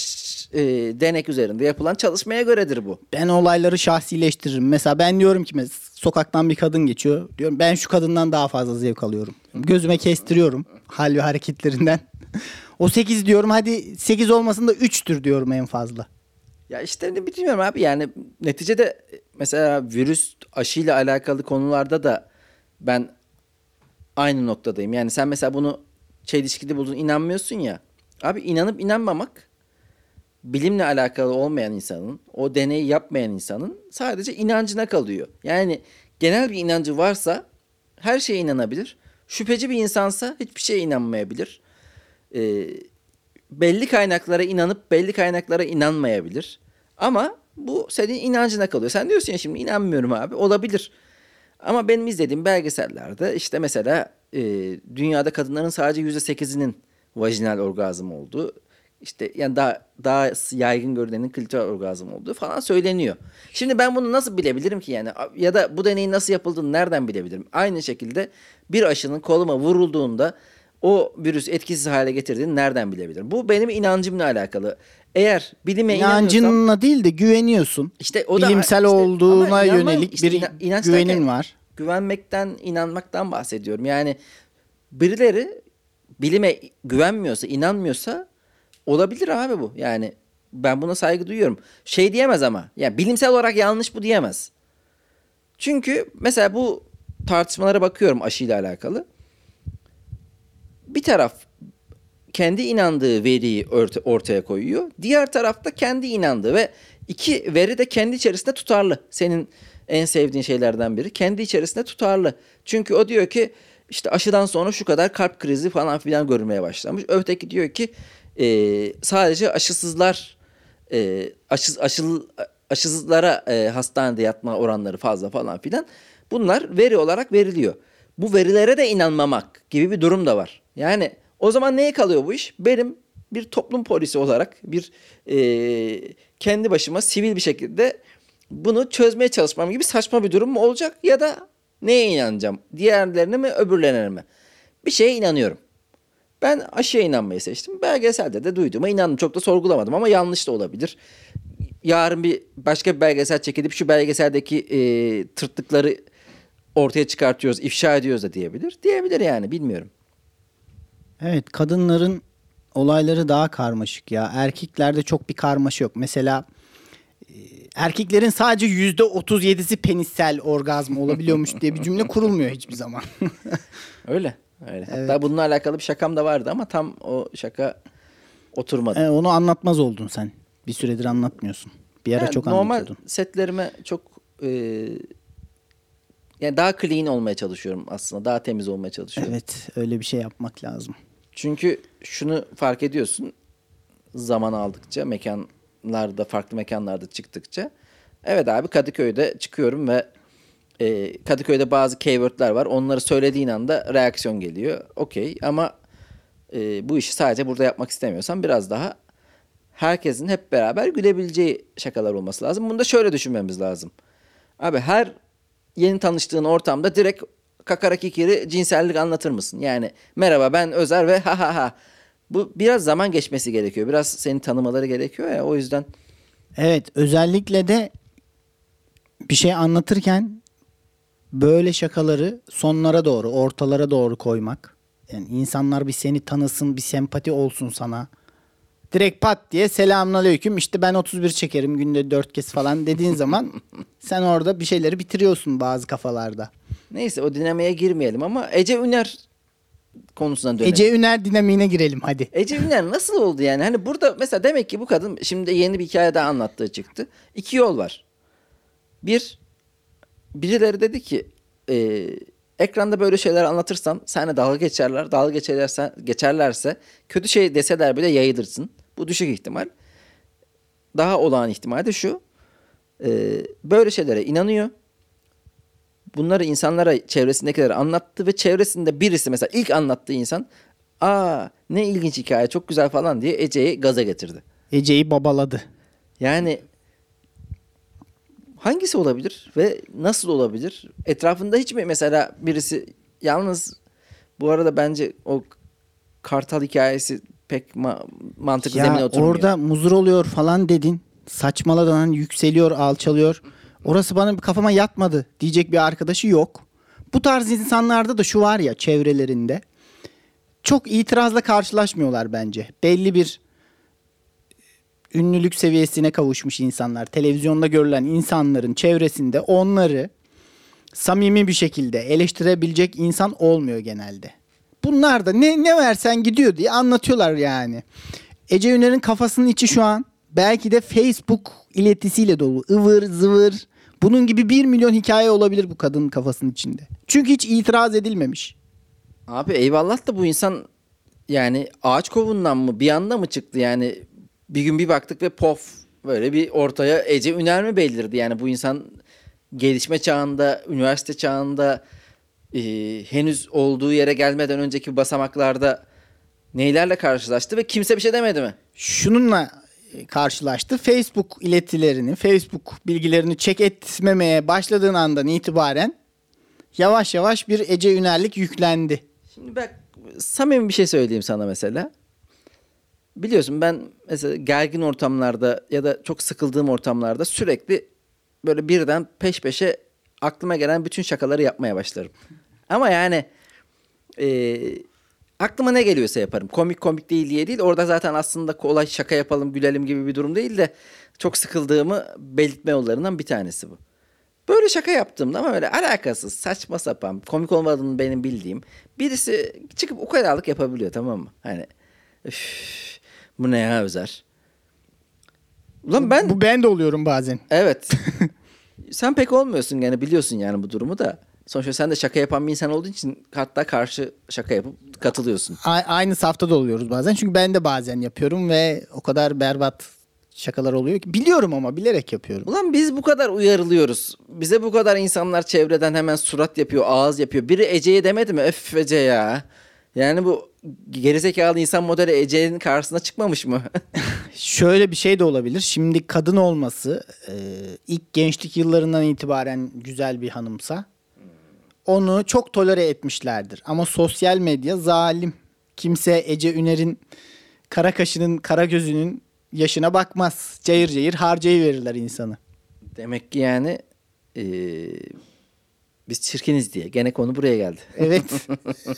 e, denek üzerinde yapılan çalışmaya göredir bu. Ben olayları şahsileştiririm. Mesela ben diyorum ki mes- sokaktan bir kadın geçiyor. Diyorum ben şu kadından daha fazla zevk alıyorum. Gözüme kestiriyorum hal ve hareketlerinden. o 8 diyorum hadi 8 olmasın da 3'tür diyorum en fazla. Ya işte ne bilmiyorum abi yani neticede mesela virüs aşıyla alakalı konularda da ben aynı noktadayım. Yani sen mesela bunu çelişkili buldun inanmıyorsun ya. Abi inanıp inanmamak bilimle alakalı olmayan insanın, o deneyi yapmayan insanın sadece inancına kalıyor. Yani genel bir inancı varsa her şeye inanabilir. Şüpheci bir insansa hiçbir şeye inanmayabilir. Ee, belli kaynaklara inanıp belli kaynaklara inanmayabilir. Ama bu senin inancına kalıyor. Sen diyorsun ya şimdi inanmıyorum abi. Olabilir. Ama benim izlediğim belgesellerde işte mesela e, dünyada kadınların sadece %8'inin vajinal orgazm olduğu işte yani daha daha yaygın görülenin klitoral orgazm olduğu falan söyleniyor. Şimdi ben bunu nasıl bilebilirim ki yani ya da bu deneyin nasıl yapıldığını nereden bilebilirim? Aynı şekilde bir aşının koluma vurulduğunda o virüs etkisiz hale getirdiğini nereden bilebilirim? Bu benim inancımla alakalı. Eğer bilime İnancınla değil de güveniyorsun. işte o da Bilimsel işte olduğuna yönelik işte bir ina- inanç güvenin var. Güvenmekten, inanmaktan bahsediyorum. Yani birileri bilime güvenmiyorsa, inanmıyorsa olabilir abi bu. Yani ben buna saygı duyuyorum. Şey diyemez ama. Ya bilimsel olarak yanlış bu diyemez. Çünkü mesela bu tartışmalara bakıyorum aşıyla alakalı. Bir taraf kendi inandığı veriyi orta- ortaya koyuyor. Diğer tarafta kendi inandığı ve iki veri de kendi içerisinde tutarlı. Senin en sevdiğin şeylerden biri. Kendi içerisinde tutarlı. Çünkü o diyor ki işte aşıdan sonra şu kadar kalp krizi falan filan görülmeye başlamış. Öteki diyor ki e, sadece aşısızlar e, aşı, aşıl, aşısızlara e, hastanede yatma oranları fazla falan filan. Bunlar veri olarak veriliyor. Bu verilere de inanmamak gibi bir durum da var. Yani o zaman neye kalıyor bu iş? Benim bir toplum polisi olarak bir e, kendi başıma sivil bir şekilde bunu çözmeye çalışmam gibi saçma bir durum mu olacak ya da neye inanacağım? Diğerlerine mi öbürlerine mi? Bir şeye inanıyorum. Ben aşıya inanmayı seçtim. Belgeselde de duyduğuma inandım. Çok da sorgulamadım ama yanlış da olabilir. Yarın bir başka bir belgesel çekilip şu belgeseldeki e, tırtıkları ortaya çıkartıyoruz, ifşa ediyoruz da diyebilir. Diyebilir yani bilmiyorum. Evet kadınların olayları daha karmaşık ya. Erkeklerde çok bir karmaşa yok. Mesela e, erkeklerin sadece yüzde 37'si penissel orgazm olabiliyormuş diye bir cümle kurulmuyor hiçbir zaman. Öyle. Öyle. Hatta bununla alakalı bir şakam da vardı ama tam o şaka oturmadı. E, onu anlatmaz oldun sen. Bir süredir anlatmıyorsun. Bir ara Yani çok normal anlatıyordun. setlerime çok e, yani daha clean olmaya çalışıyorum aslında. Daha temiz olmaya çalışıyorum. Evet öyle bir şey yapmak lazım. Çünkü şunu fark ediyorsun zaman aldıkça mekanlarda farklı mekanlarda çıktıkça evet abi Kadıköy'de çıkıyorum ve e, Kadıköy'de bazı keywordler var. Onları söylediğin anda reaksiyon geliyor. Okey ama e, bu işi sadece burada yapmak istemiyorsan biraz daha herkesin hep beraber gülebileceği şakalar olması lazım. Bunu da şöyle düşünmemiz lazım. Abi her yeni tanıştığın ortamda direkt kakara kikiri cinsellik anlatır mısın? Yani merhaba ben Özer ve ha ha ha. Bu biraz zaman geçmesi gerekiyor. Biraz seni tanımaları gerekiyor ya o yüzden. Evet özellikle de bir şey anlatırken böyle şakaları sonlara doğru, ortalara doğru koymak. Yani insanlar bir seni tanısın, bir sempati olsun sana. Direkt pat diye selamünaleyküm işte ben 31 çekerim günde 4 kez falan dediğin zaman sen orada bir şeyleri bitiriyorsun bazı kafalarda. Neyse o dinamiğe girmeyelim ama Ece Üner konusuna dönelim. Ece Üner dinamiğine girelim hadi. Ece Üner nasıl oldu yani? Hani burada mesela demek ki bu kadın şimdi yeni bir hikaye daha anlattığı çıktı. İki yol var. Bir, birileri dedi ki e, ekranda böyle şeyler anlatırsan sana dalga geçerler. Dalga geçerlerse, geçerlerse kötü şey deseler bile yayılırsın. Bu düşük ihtimal. Daha olağan ihtimal de şu. e, böyle şeylere inanıyor. Bunları insanlara çevresindekilere anlattı ve çevresinde birisi mesela ilk anlattığı insan aa ne ilginç hikaye çok güzel falan diye Ece'yi gaza getirdi. Ece'yi babaladı. Yani hangisi olabilir ve nasıl olabilir? Etrafında hiç mi mesela birisi yalnız bu arada bence o kartal hikayesi pek ma- mantıklı zemine Ya oturmuyor. orada muzur oluyor falan dedin. Saçmaladan yükseliyor, alçalıyor. Orası bana kafama yatmadı diyecek bir arkadaşı yok. Bu tarz insanlarda da şu var ya çevrelerinde. Çok itirazla karşılaşmıyorlar bence. Belli bir ünlülük seviyesine kavuşmuş insanlar, televizyonda görülen insanların çevresinde onları samimi bir şekilde eleştirebilecek insan olmuyor genelde. Bunlar da ne ne versen gidiyor diye anlatıyorlar yani. Ece Üner'in kafasının içi şu an belki de Facebook iletisiyle dolu. ıvır zıvır. Bunun gibi bir milyon hikaye olabilir bu kadının kafasının içinde. Çünkü hiç itiraz edilmemiş. Abi eyvallah da bu insan yani ağaç kovundan mı bir anda mı çıktı yani bir gün bir baktık ve pof böyle bir ortaya Ece Üner mi belirdi yani bu insan gelişme çağında üniversite çağında e, henüz olduğu yere gelmeden önceki basamaklarda neylerle karşılaştı ve kimse bir şey demedi mi? Şununla e, karşılaştı. Facebook iletilerini, Facebook bilgilerini çek etmemeye başladığın andan itibaren yavaş yavaş bir Ece Ünerlik yüklendi. Şimdi bak samimi bir şey söyleyeyim sana mesela. Biliyorsun ben mesela gergin ortamlarda ya da çok sıkıldığım ortamlarda sürekli böyle birden peş peşe aklıma gelen bütün şakaları yapmaya başlarım. Ama yani e, aklıma ne geliyorsa yaparım. Komik komik değil diye değil. Orada zaten aslında kolay şaka yapalım gülelim gibi bir durum değil de çok sıkıldığımı belirtme yollarından bir tanesi bu. Böyle şaka yaptığımda ama böyle alakasız, saçma sapan, komik olmadığını benim bildiğim birisi çıkıp ukalalık yapabiliyor tamam mı? Hani üf, bu ne ya Özer? Ulan ben Bu ben de oluyorum bazen. evet. sen pek olmuyorsun yani biliyorsun yani bu durumu da. Sonuçta sen de şaka yapan bir insan olduğu için hatta karşı şaka yapıp katılıyorsun. A- aynı safta da oluyoruz bazen. Çünkü ben de bazen yapıyorum ve o kadar berbat şakalar oluyor ki. Biliyorum ama bilerek yapıyorum. Ulan biz bu kadar uyarılıyoruz. Bize bu kadar insanlar çevreden hemen surat yapıyor, ağız yapıyor. Biri Ece'ye demedi mi? Öf Ece ya. Yani bu gerizekalı insan modeli Ece'nin karşısına çıkmamış mı? Şöyle bir şey de olabilir. Şimdi kadın olması e, ilk gençlik yıllarından itibaren güzel bir hanımsa onu çok tolere etmişlerdir. Ama sosyal medya zalim. Kimse Ece Üner'in kara kaşının, kara gözünün yaşına bakmaz. Cayır cayır harcayıverirler insanı. Demek ki yani eee, biz çirkiniz diye. Gene konu buraya geldi. Evet.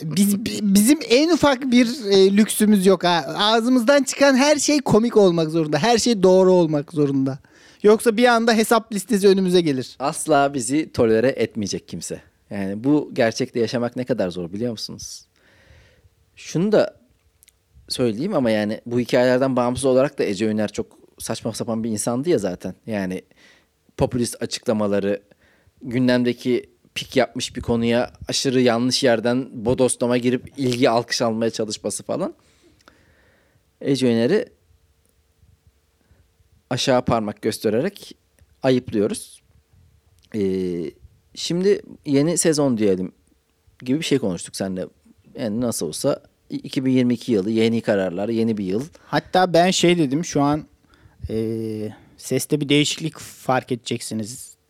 Biz bi- bizim en ufak bir e, lüksümüz yok ha. Ağzımızdan çıkan her şey komik olmak zorunda. Her şey doğru olmak zorunda. Yoksa bir anda hesap listesi önümüze gelir. Asla bizi tolere etmeyecek kimse. Yani bu gerçekte yaşamak ne kadar zor biliyor musunuz? Şunu da söyleyeyim ama yani bu hikayelerden bağımsız olarak da Ece Üner çok saçma sapan bir insandı ya zaten. Yani popülist açıklamaları, gündemdeki pik yapmış bir konuya aşırı yanlış yerden bodoslama girip ilgi alkış almaya çalışması falan. Ece Üner'i aşağı parmak göstererek ayıplıyoruz. Ee, şimdi yeni sezon diyelim gibi bir şey konuştuk seninle. Yani nasıl olsa 2022 yılı yeni kararlar, yeni bir yıl. Hatta ben şey dedim şu an e, seste bir değişiklik fark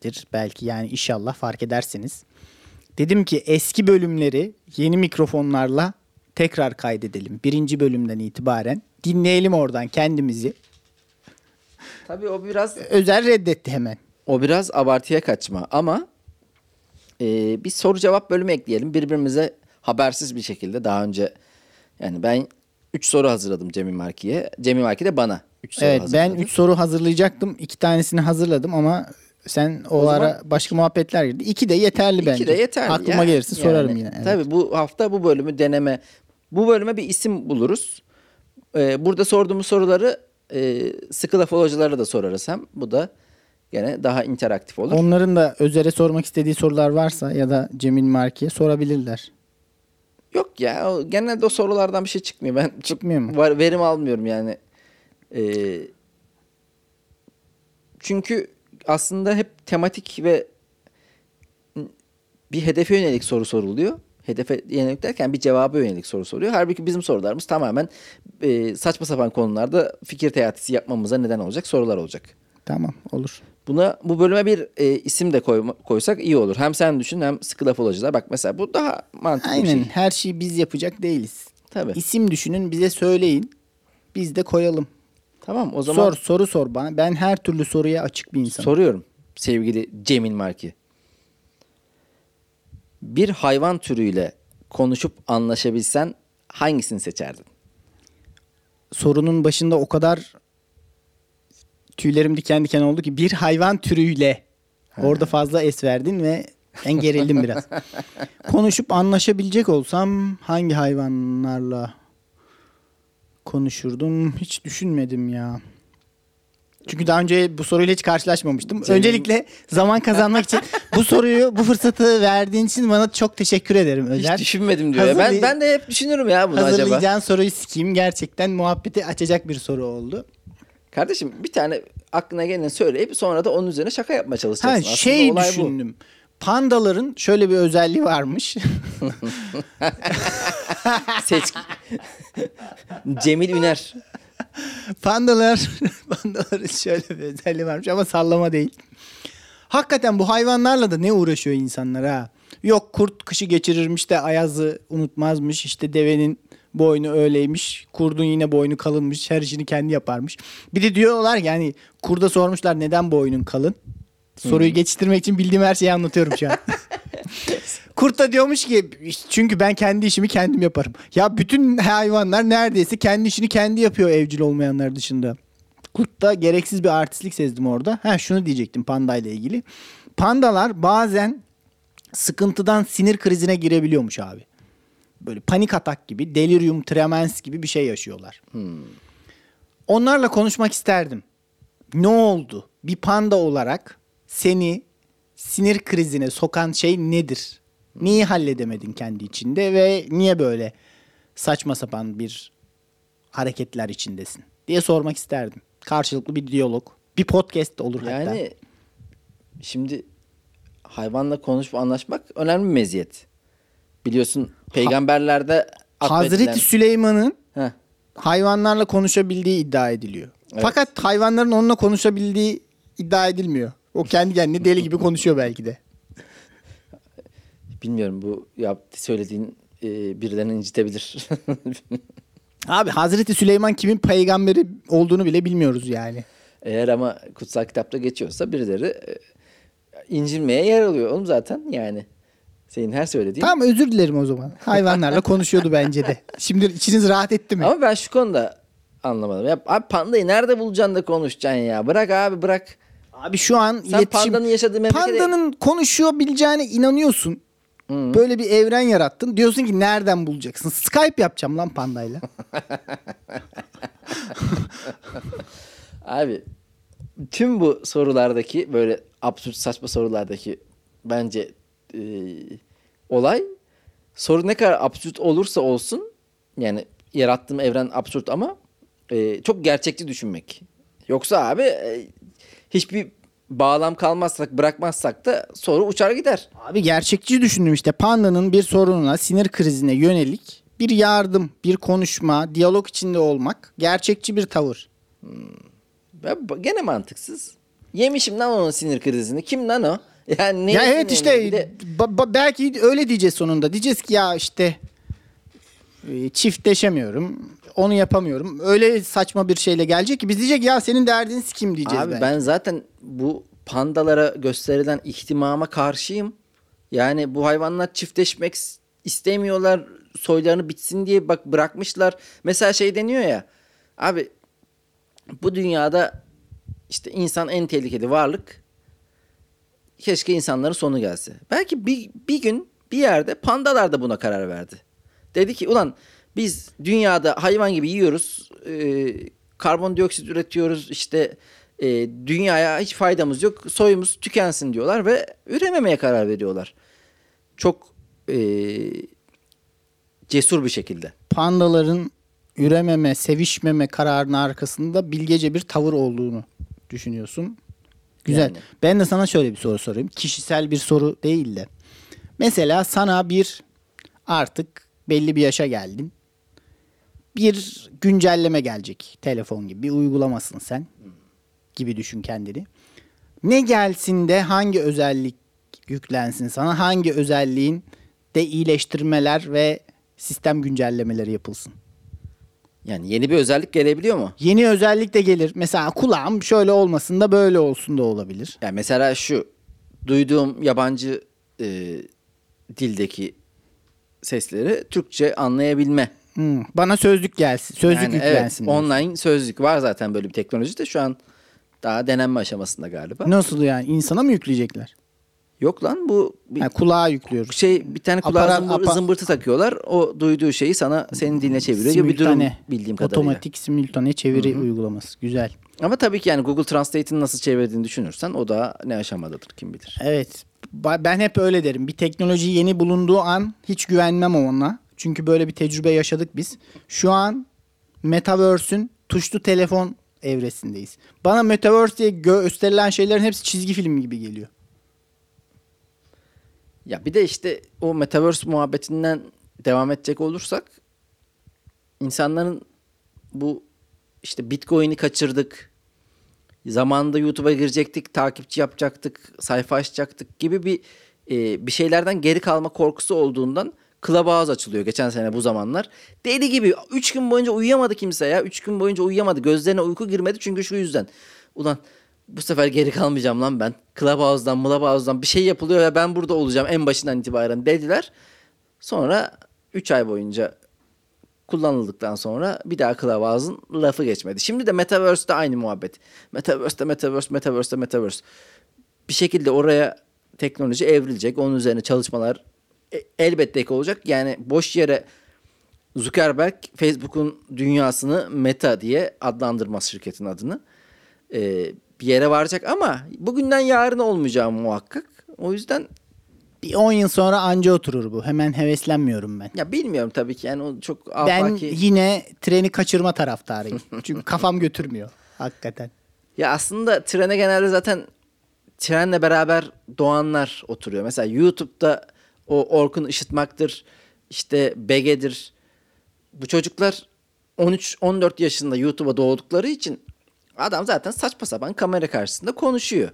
edeceksinizdir. Belki yani inşallah fark edersiniz. Dedim ki eski bölümleri yeni mikrofonlarla tekrar kaydedelim. Birinci bölümden itibaren dinleyelim oradan kendimizi. Tabii o biraz Özel reddetti hemen. o biraz abartıya kaçma ama e, bir soru cevap bölümü ekleyelim. Birbirimize habersiz bir şekilde daha önce yani ben 3 soru hazırladım Cemil Marki'ye. Cemil Marki de bana 3 soru Evet ben hazırladı. 3 soru hazırlayacaktım. İki tanesini hazırladım ama Sen o, O ara zaman- başka muhabbetler girdi. İki de yeterli bence. İki de yeterli. Aklıma ya. gelirse sorarım Yani yine. Evet. Tabii bu hafta bu bölümü deneme. Bu bölüme bir isim buluruz. Ee, burada sorduğumuz soruları e, sıkı laf da sorarız hem. Bu da gene daha interaktif olur. Onların da Özer'e sormak istediği sorular varsa ya da Cemil Marki'ye sorabilirler. Yok ya genelde o sorulardan bir şey çıkmıyor. Ben Çıkmıyor mu? var, verim almıyorum yani. Ee, çünkü aslında hep tematik ve bir hedefe yönelik soru soruluyor. Hedefe yönelik derken bir cevaba yönelik soru soruyor. Halbuki bizim sorularımız tamamen e, saçma sapan konularda fikir teatisi yapmamıza neden olacak sorular olacak. Tamam olur. Buna bu bölüme bir e, isim de koyma- koysak iyi olur. Hem sen düşün hem sıkı laf olacaklar. Bak mesela bu daha mantıklı bir Aynen şey. her şeyi biz yapacak değiliz. Tabii. İsim düşünün bize söyleyin. Biz de koyalım. Tamam o zaman Sor soru sor bana. Ben her türlü soruya açık bir insanım. soruyorum sevgili Cemil Marki. Bir hayvan türüyle konuşup anlaşabilsen hangisini seçerdin? Sorunun başında o kadar tüylerim diken diken oldu ki bir hayvan türüyle orada fazla es verdin ve ben gerildim biraz. Konuşup anlaşabilecek olsam hangi hayvanlarla konuşurdum hiç düşünmedim ya. Çünkü daha önce bu soruyla hiç karşılaşmamıştım. Cemil- Öncelikle zaman kazanmak için bu soruyu, bu fırsatı verdiğin için bana çok teşekkür ederim Özer. Hiç düşünmedim diyor. ya. Ben Hazırlay- ben de hep düşünürüm ya bunu acaba. Hazırlayacağın soruyu sikeyim. Gerçekten muhabbeti açacak bir soru oldu. Kardeşim bir tane aklına geleni söyleyip sonra da onun üzerine şaka yapmaya Ha çalışacaksın. Aslında şey olay bu. düşündüm. Pandaların şöyle bir özelliği varmış. Seç. Cemil Üner. Pandalar pandaların şöyle bir özelliği varmış ama sallama değil. Hakikaten bu hayvanlarla da ne uğraşıyor insanlar ha? Yok kurt kışı geçirirmiş de ayazı unutmazmış. İşte devenin boynu öyleymiş. Kurdun yine boynu kalınmış. Her işini kendi yaparmış. Bir de diyorlar ki yani kurda sormuşlar neden boynun kalın? Soruyu geçiştirmek için bildiğim her şeyi anlatıyorum şu an. Kurt da diyormuş ki çünkü ben kendi işimi kendim yaparım. Ya bütün hayvanlar neredeyse kendi işini kendi yapıyor evcil olmayanlar dışında. Kurt'ta gereksiz bir artistlik sezdim orada. Ha şunu diyecektim panda ile ilgili. Pandalar bazen sıkıntıdan sinir krizine girebiliyormuş abi. Böyle panik atak gibi, delirium tremens gibi bir şey yaşıyorlar. Onlarla konuşmak isterdim. Ne oldu? Bir panda olarak seni sinir krizine sokan şey nedir? Neyi halledemedin kendi içinde ve niye böyle saçma sapan bir hareketler içindesin diye sormak isterdim. Karşılıklı bir diyalog. Bir podcast olur hatta. Yani şimdi hayvanla konuşup anlaşmak önemli bir meziyet. Biliyorsun peygamberlerde Hazreti atfedilen- Süleyman'ın Heh, hayvanlarla konuşabildiği iddia ediliyor. Evet. Fakat hayvanların onunla konuşabildiği iddia edilmiyor. O kendi kendine deli gibi konuşuyor belki de. Bilmiyorum bu yaptı söylediğin e, birilerini incitebilir. Abi Hazreti Süleyman kimin peygamberi olduğunu bile bilmiyoruz yani. Eğer ama kutsal kitapta geçiyorsa birileri e, incinmeye yer alıyor oğlum zaten yani. Senin her söylediğin. Tamam özür dilerim o zaman. Hayvanlarla konuşuyordu bence de. Şimdi içiniz rahat etti mi? Ama ben şu konuda anlamadım. Ya abi pandayı nerede bulacaksın da konuşacaksın ya? Bırak abi bırak. Abi şu an Sen iletişim... pandanın yaşadığı memlekete... Pandanın konuşuyor bileceğine inanıyorsun. Böyle bir evren yarattın. Diyorsun ki nereden bulacaksın? Skype yapacağım lan pandayla. Abi tüm bu sorulardaki böyle absürt saçma sorulardaki bence e, olay soru ne kadar absürt olursa olsun yani yarattığım evren absürt ama e, çok gerçekçi düşünmek. Yoksa abi e, hiçbir bağlam kalmazsak bırakmazsak da soru uçar gider. Abi gerçekçi düşündüm işte. Pandanın bir sorununa, sinir krizine yönelik bir yardım, bir konuşma, diyalog içinde olmak gerçekçi bir tavır. Ben, gene mantıksız. Yemişim lan onun sinir krizini. Kim lan o? Yani ya neyine evet işte de- ba- ba- belki öyle diyeceğiz sonunda. Diyeceğiz ki ya işte e, çiftleşemiyorum. Onu yapamıyorum. Öyle saçma bir şeyle gelecek ki biz diyecek ya senin derdin kim diyeceğiz Abi belki. ben zaten bu pandalara gösterilen ihtimama karşıyım. Yani bu hayvanlar çiftleşmek istemiyorlar. Soylarını bitsin diye bak bırakmışlar. Mesela şey deniyor ya. Abi bu dünyada işte insan en tehlikeli varlık. keşke insanların sonu gelse. Belki bir, bir gün bir yerde pandalar da buna karar verdi. Dedi ki ulan biz dünyada hayvan gibi yiyoruz. e, karbondioksit üretiyoruz. işte e, dünyaya hiç faydamız yok. Soyumuz tükensin diyorlar ve ürememeye karar veriyorlar. Çok e, cesur bir şekilde. Pandaların ürememe, sevişmeme kararının arkasında bilgece bir tavır olduğunu düşünüyorsun. Güzel. Yani. Ben de sana şöyle bir soru sorayım. Kişisel bir soru değil de. Mesela sana bir artık belli bir yaşa geldin. Bir güncelleme gelecek telefon gibi. Bir uygulamasın sen gibi düşün kendini. Ne gelsin de hangi özellik yüklensin sana? Hangi özelliğin de iyileştirmeler ve sistem güncellemeleri yapılsın? Yani yeni bir özellik gelebiliyor mu? Yeni özellik de gelir. Mesela kulağım şöyle olmasın da böyle olsun da olabilir. Yani mesela şu duyduğum yabancı e, dildeki sesleri Türkçe anlayabilme. Hmm, Bana sözlük gelsin. Sözlük Yani yüklensin. evet, diyorsun. online sözlük var zaten böyle bir teknoloji de şu an daha denenme aşamasında galiba. Nasıl yani? İnsana mı yükleyecekler? Yok lan bu bir Ha, kulağa yüklüyoruz. şey bir tane kulağa Aparat- zımbır- apa- zımbırtı takıyorlar. O duyduğu şeyi sana senin diline çeviriyor gibi bir durum bildiğim kadarıyla. Otomatik simultane çeviri uygulaması. Güzel. Ama tabii ki yani Google Translate'in nasıl çevirdiğini düşünürsen o da ne aşamadadır kim bilir. Evet. Ben hep öyle derim. Bir teknoloji yeni bulunduğu an hiç güvenmem ona. Çünkü böyle bir tecrübe yaşadık biz. Şu an Metaverse'ün tuşlu telefon evresindeyiz. Bana Metaverse diye gösterilen şeylerin hepsi çizgi film gibi geliyor. Ya bir de işte o metaverse muhabbetinden devam edecek olursak insanların bu işte Bitcoin'i kaçırdık. Zamanında YouTube'a girecektik, takipçi yapacaktık, sayfa açacaktık gibi bir e, bir şeylerden geri kalma korkusu olduğundan Clubhouse açılıyor geçen sene bu zamanlar. Deli gibi 3 gün boyunca uyuyamadı kimse ya. 3 gün boyunca uyuyamadı. Gözlerine uyku girmedi çünkü şu yüzden. Ulan bu sefer geri kalmayacağım lan ben. Clubhouse'dan, Clubhouse'dan bir şey yapılıyor ve ben burada olacağım en başından itibaren dediler. Sonra 3 ay boyunca kullanıldıktan sonra bir daha Clubhouse'ın lafı geçmedi. Şimdi de Metaverse'de aynı muhabbet. Metaverse'de Metaverse, Metaverse'de Metaverse. Bir şekilde oraya teknoloji evrilecek. Onun üzerine çalışmalar elbette ki olacak. Yani boş yere Zuckerberg Facebook'un dünyasını Meta diye adlandırmaz şirketin adını. Ee, bir yere varacak ama bugünden yarın olmayacağı muhakkak. O yüzden Bir 10 yıl sonra anca oturur bu. Hemen heveslenmiyorum ben. ya bilmiyorum tabii ki yani o çok Ben afaki. yine treni kaçırma taraftarıyım. Çünkü kafam götürmüyor. Hakikaten. Ya aslında trene genelde zaten trenle beraber doğanlar oturuyor. Mesela YouTube'da o Orkun Işıtmak'tır, işte Bege'dir. Bu çocuklar 13-14 yaşında YouTube'a doğdukları için adam zaten saçma sapan kamera karşısında konuşuyor.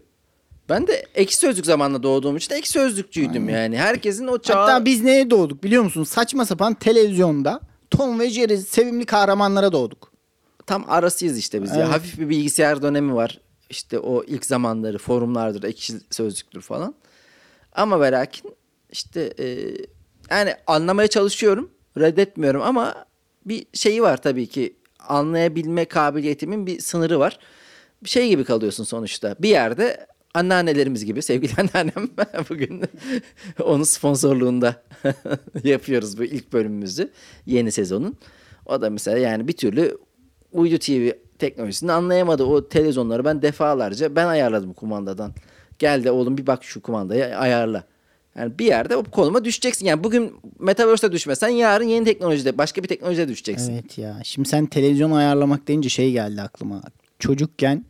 Ben de ek sözlük zamanında doğduğum için ek sözlükçüydüm yani. Herkesin o çağı... Hatta biz neye doğduk biliyor musun? Saçma sapan televizyonda Tom ve Jerry sevimli kahramanlara doğduk. tam arasıyız işte biz Evet. ya. Hafif bir bilgisayar dönemi var. İşte o ilk zamanları forumlardır, ekşi sözlüktür falan. Ama ve lakin işte e, yani anlamaya çalışıyorum. Reddetmiyorum ama bir şeyi var tabii ki. Anlayabilme kabiliyetimin bir sınırı var. Bir şey gibi kalıyorsun sonuçta. Bir yerde anneannelerimiz gibi sevgili anneannem bugün onun sponsorluğunda yapıyoruz bu ilk bölümümüzü yeni sezonun. O da mesela yani bir türlü uydu TV teknolojisini anlayamadı. O televizyonları ben defalarca ben ayarladım kumandadan. Gel de oğlum bir bak şu kumandaya ayarla. Yani bir yerde o konuma düşeceksin. Yani bugün Metaverse'de düşmesen yarın yeni teknolojide başka bir teknolojide düşeceksin. Evet ya. Şimdi sen televizyon ayarlamak deyince şey geldi aklıma. Çocukken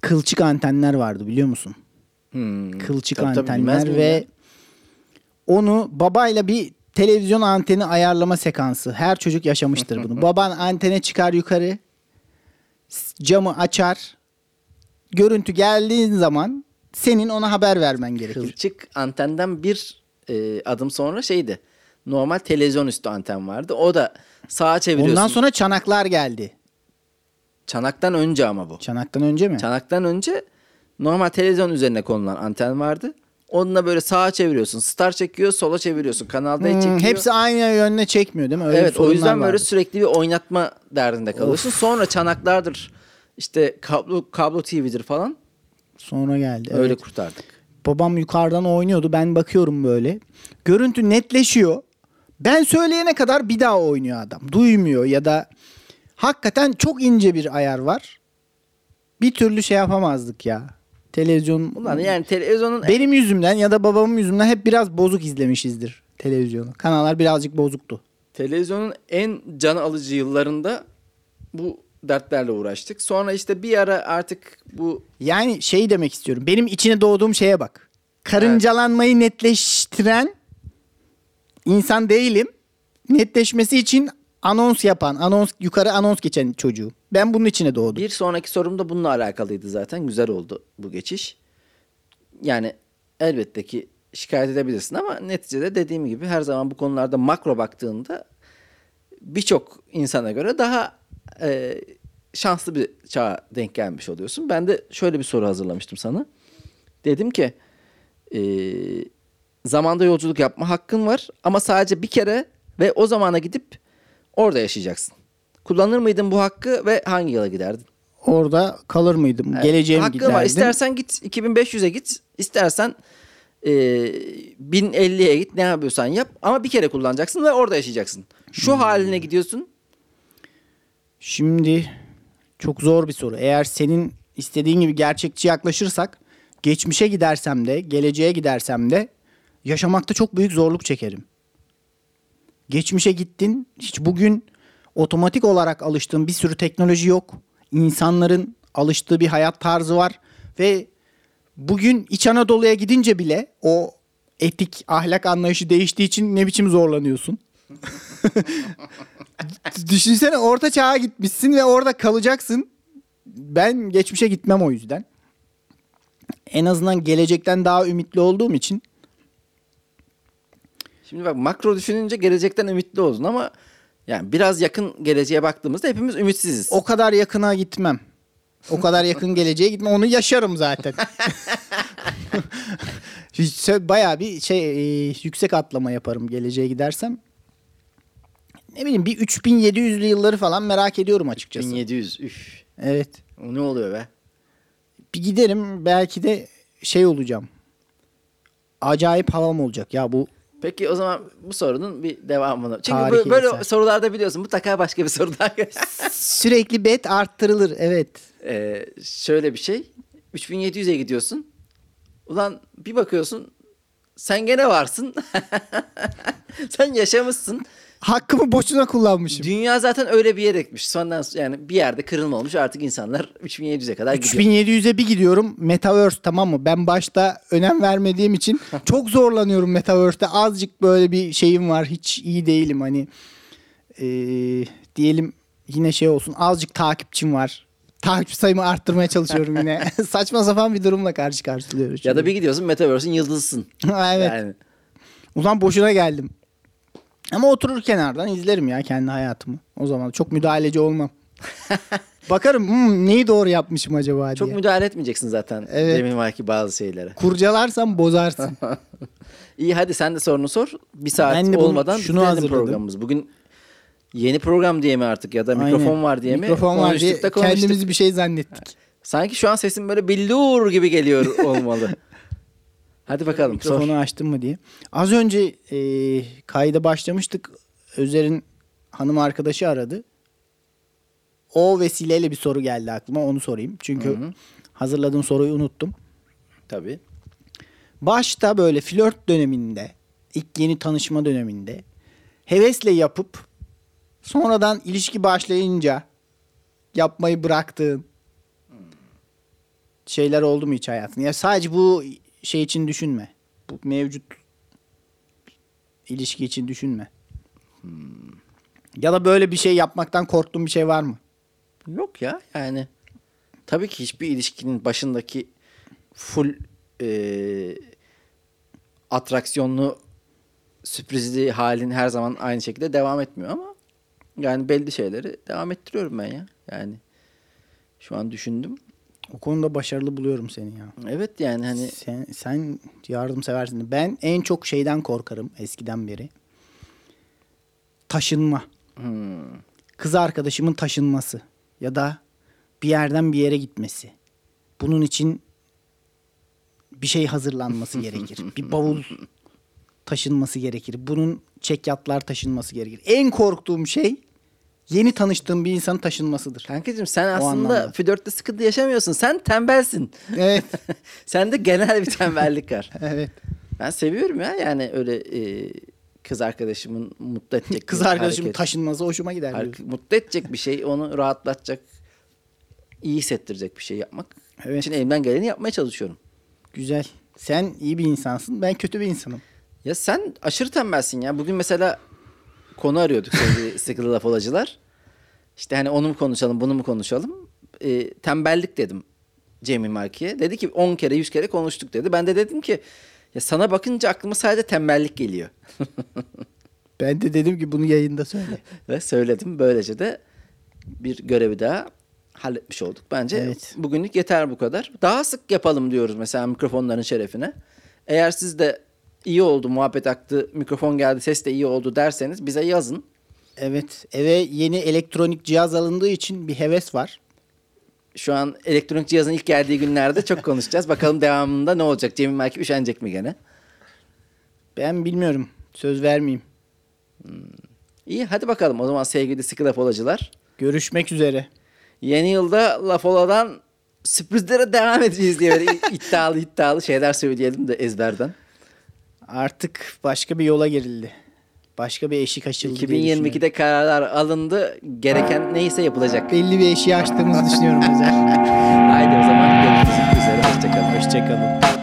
kılçık antenler vardı biliyor musun? Hmm. Kılçık Tabii tabii, antenler miyim ve ya? onu babayla bir televizyon anteni ayarlama sekansı. Her çocuk yaşamıştır bunu. Baban antene çıkar yukarı. Camı açar. Görüntü geldiğin zaman senin ona haber vermen gerekir. Kılçık antenden bir e, adım sonra şeydi. Normal televizyon üstü anten vardı. O da sağa çeviriyorsun. Ondan sonra çanaklar geldi. Çanaktan önce ama bu. Çanaktan önce mi? Çanaktan önce normal televizyon üzerine konulan anten vardı. Onunla böyle sağa çeviriyorsun. Star çekiyor, sola çeviriyorsun. Kanal D Hmm, çekiyor. hepsi aynı yöne çekmiyor değil mi? Öyle evet o yüzden böyle vardı. sürekli bir oynatma derdinde kalıyorsun. Sonra çanaklardır. işte kablo kablo TV'dir falan. Sonra geldi. Öyle evet. kurtardık. Babam yukarıdan oynuyordu. Ben bakıyorum böyle. Görüntü netleşiyor. Ben söyleyene kadar bir daha oynuyor adam. Duymuyor ya da hakikaten çok ince bir ayar var. Bir türlü şey yapamazdık ya. Televizyon Ulan yani televizyonun benim yüzümden ya da babamın yüzünden hep biraz bozuk izlemişizdir televizyonu. Kanallar birazcık bozuktu. televizyonun en can alıcı yıllarında bu dertlerle uğraştık. Sonra işte bir ara artık bu Yani şey demek istiyorum. Benim içine doğduğum şeye bak. Karıncalanmayı netleştiren insan değilim. Netleşmesi için anons yapan, anons yukarı anons geçen çocuğu. Ben bunun içine doğdum. bir sonraki sorum da bununla alakalıydı zaten. Güzel oldu bu geçiş. Yani elbette ki şikayet edebilirsin ama neticede dediğim gibi her zaman bu konularda makro baktığında birçok insana göre daha e, şanslı bir çağa denk gelmiş oluyorsun. Ben de şöyle bir soru hazırlamıştım sana. Dedim ki e, zamanda yolculuk yapma hakkın var ama sadece bir kere ve o zamana gidip orada yaşayacaksın. Kullanır mıydın bu hakkı ve hangi yıla giderdin? Orada kalır mıydım? Evet, Geleceğe mi Hakkın giderdim? var. İstersen git 2500'e git. İstersen e, 1050'ye git. Ne yapıyorsan yap. Ama bir kere kullanacaksın ve orada yaşayacaksın. Şu Hmm. haline gidiyorsun. Şimdi çok zor bir soru. Eğer senin istediğin gibi gerçekçi yaklaşırsak geçmişe gidersem de geleceğe gidersem de yaşamakta çok büyük zorluk çekerim. Geçmişe gittin hiç bugün otomatik olarak alıştığın bir sürü teknoloji yok. İnsanların alıştığı bir hayat tarzı var ve bugün İç Anadolu'ya gidince bile o etik ahlak anlayışı değiştiği için ne biçim zorlanıyorsun. Düşünsene orta çağa gitmişsin ve orada kalacaksın. Ben geçmişe gitmem o yüzden. En azından gelecekten daha ümitli olduğum için Şimdi bak makro düşününce gelecekten ümitli oldun ama yani biraz yakın geleceğe baktığımızda hepimiz ümitsiziz. o kadar yakına gitmem. O kadar yakın geleceğe gitmem. Onu yaşarım zaten. Bayağı bir şey e, yüksek atlama yaparım geleceğe gidersem. Ne bileyim bir 3700'lü yılları falan merak ediyorum açıkçası. 1700. Üf. Evet. O ne oluyor be? bir giderim belki de şey olacağım. Acayip havam olacak ya bu. Peki o zaman bu sorunun bir devamını. Çünkü Tarihi böyle eser. sorularda biliyorsun mutlaka başka bir soru daha. Sürekli bet arttırılır evet. Ee, şöyle bir şey. 3700'e gidiyorsun. Ulan bir bakıyorsun sen gene varsın. sen yaşamışsın. Hakkımı boşuna kullanmışım. Dünya zaten öyle bir yere gitmiş. Sondan yani bir yerde kırılma olmuş. Artık insanlar 3700'e kadar gidiyor. 3700'e bir gidiyorum. Metaverse tamam mı? Ben başta önem vermediğim için çok zorlanıyorum Metaverse'te. Azıcık böyle bir şeyim var. Hiç iyi değilim hani. Ee, diyelim yine şey olsun. Azıcık takipçim var. Takipçi sayımı arttırmaya çalışıyorum yine. Saçma sapan bir durumla karşı karşılıyoruz. Ya da bir gidiyorsun Metaverse'in yıldızısın. evet. Yani Ulan boşuna geldim. Ama oturur kenardan izlerim ya kendi hayatımı. O zaman çok müdahaleci olmam. Bakarım "Hmm, neyi doğru yapmışım acaba çok diye. müdahale etmeyeceksin zaten. Evet. Demin varki bazı şeylere. Kurcalarsam bozarsın. İyi hadi sen de sorunu sor. Bir saat Ben olmadan şunu hazırladım. programımız. Bugün yeni program diye mi artık ya da mikrofon Aynen. var diye mi? Mikrofon var diye kendimizi bir şey zannettik. Sanki şu an sesim böyle billur gibi geliyor olmalı. Hadi bakalım sor. Mikrofonu açtım mı diye. Az önce e, kayda başlamıştık. Özer'in hanım arkadaşı aradı. O vesileyle bir soru geldi aklıma onu sorayım. Çünkü Hı hı. hazırladığım soruyu unuttum. Tabii. Başta böyle flört döneminde, ilk yeni tanışma döneminde hevesle yapıp sonradan ilişki başlayınca yapmayı bıraktığın şeyler oldu mu hiç hayatında? Ya sadece bu şey için düşünme. Bu mevcut ilişki için düşünme. Ya da böyle bir şey yapmaktan korktuğun bir şey var mı? Yok ya yani. Tabii ki hiçbir ilişkinin başındaki full e, atraksiyonlu sürprizli halin her zaman aynı şekilde devam etmiyor ama yani belli şeyleri devam ettiriyorum ben ya. Yani şu an düşündüm. O konuda başarılı buluyorum seni ya. Evet yani hani Sen, sen yardımseversin. Ben en çok şeyden korkarım eskiden beri. Taşınma. hmm, Kız arkadaşımın taşınması ya da bir yerden bir yere gitmesi. Bunun için bir şey hazırlanması gerekir. bir bavul taşınması gerekir. Bunun çekyatlar taşınması gerekir. En korktuğum şey yeni tanıştığım bir insanın taşınmasıdır. Kankacığım sen aslında flörtte sıkıntı yaşamıyorsun. Sen tembelsin. Evet. Sende genel bir tembellik var. evet. Ben seviyorum ya yani öyle e, kız arkadaşımın mutlu edecek Kız bir arkadaşımın hareket. taşınması hoşuma gider. Har- mutlu edecek bir şey, onu rahatlatacak, iyi hissettirecek bir şey yapmak. Evet. için elimden geleni yapmaya çalışıyorum. Güzel. Sen iyi bir insansın. Ben kötü bir insanım. Ya sen aşırı tembelsin ya. Bugün mesela konu arıyorduk sevgili sıkılı laf olacılar. İşte hani onu mu konuşalım, bunu mu konuşalım? E, tembellik dedim Cemil Marki'ye. Dedi ki 10 kere 100 kere konuştuk dedi. Ben de dedim ki ya sana bakınca aklıma sadece tembellik geliyor. Ben de dedim ki bunu yayında söyle. Ve söyledim. Böylece de bir görevi daha halletmiş olduk. Bence Evet. bugünlük yeter bu kadar. Daha sık yapalım diyoruz mesela mikrofonların şerefine. Eğer siz de iyi oldu, muhabbet aktı, mikrofon geldi, ses de iyi oldu derseniz bize yazın. Evet. Eve yeni elektronik cihaz alındığı için bir heves var. Şu an elektronik cihazın ilk geldiği günlerde çok konuşacağız. Bakalım devamında ne olacak? Cemil Merkep üşenecek mi gene? Ben bilmiyorum. Söz vermeyeyim. İyi hadi bakalım o zaman sevgili sıkı laf olacılar. Görüşmek üzere. Yeni yılda laf oladan sürprizlere devam edeceğiz diye böyle iddialı iddialı şeyler söyleyelim de ezberden. Artık başka bir yola girildi. Başka bir eşik açıldı diye düşünüyorum. 2022'de kararlar alındı. Gereken neyse yapılacak. belli bir eşiği açtığımızı düşünüyorum Özer. Haydi o zaman görüşmek üzere. Hoşçakalın. Hoşçakalın.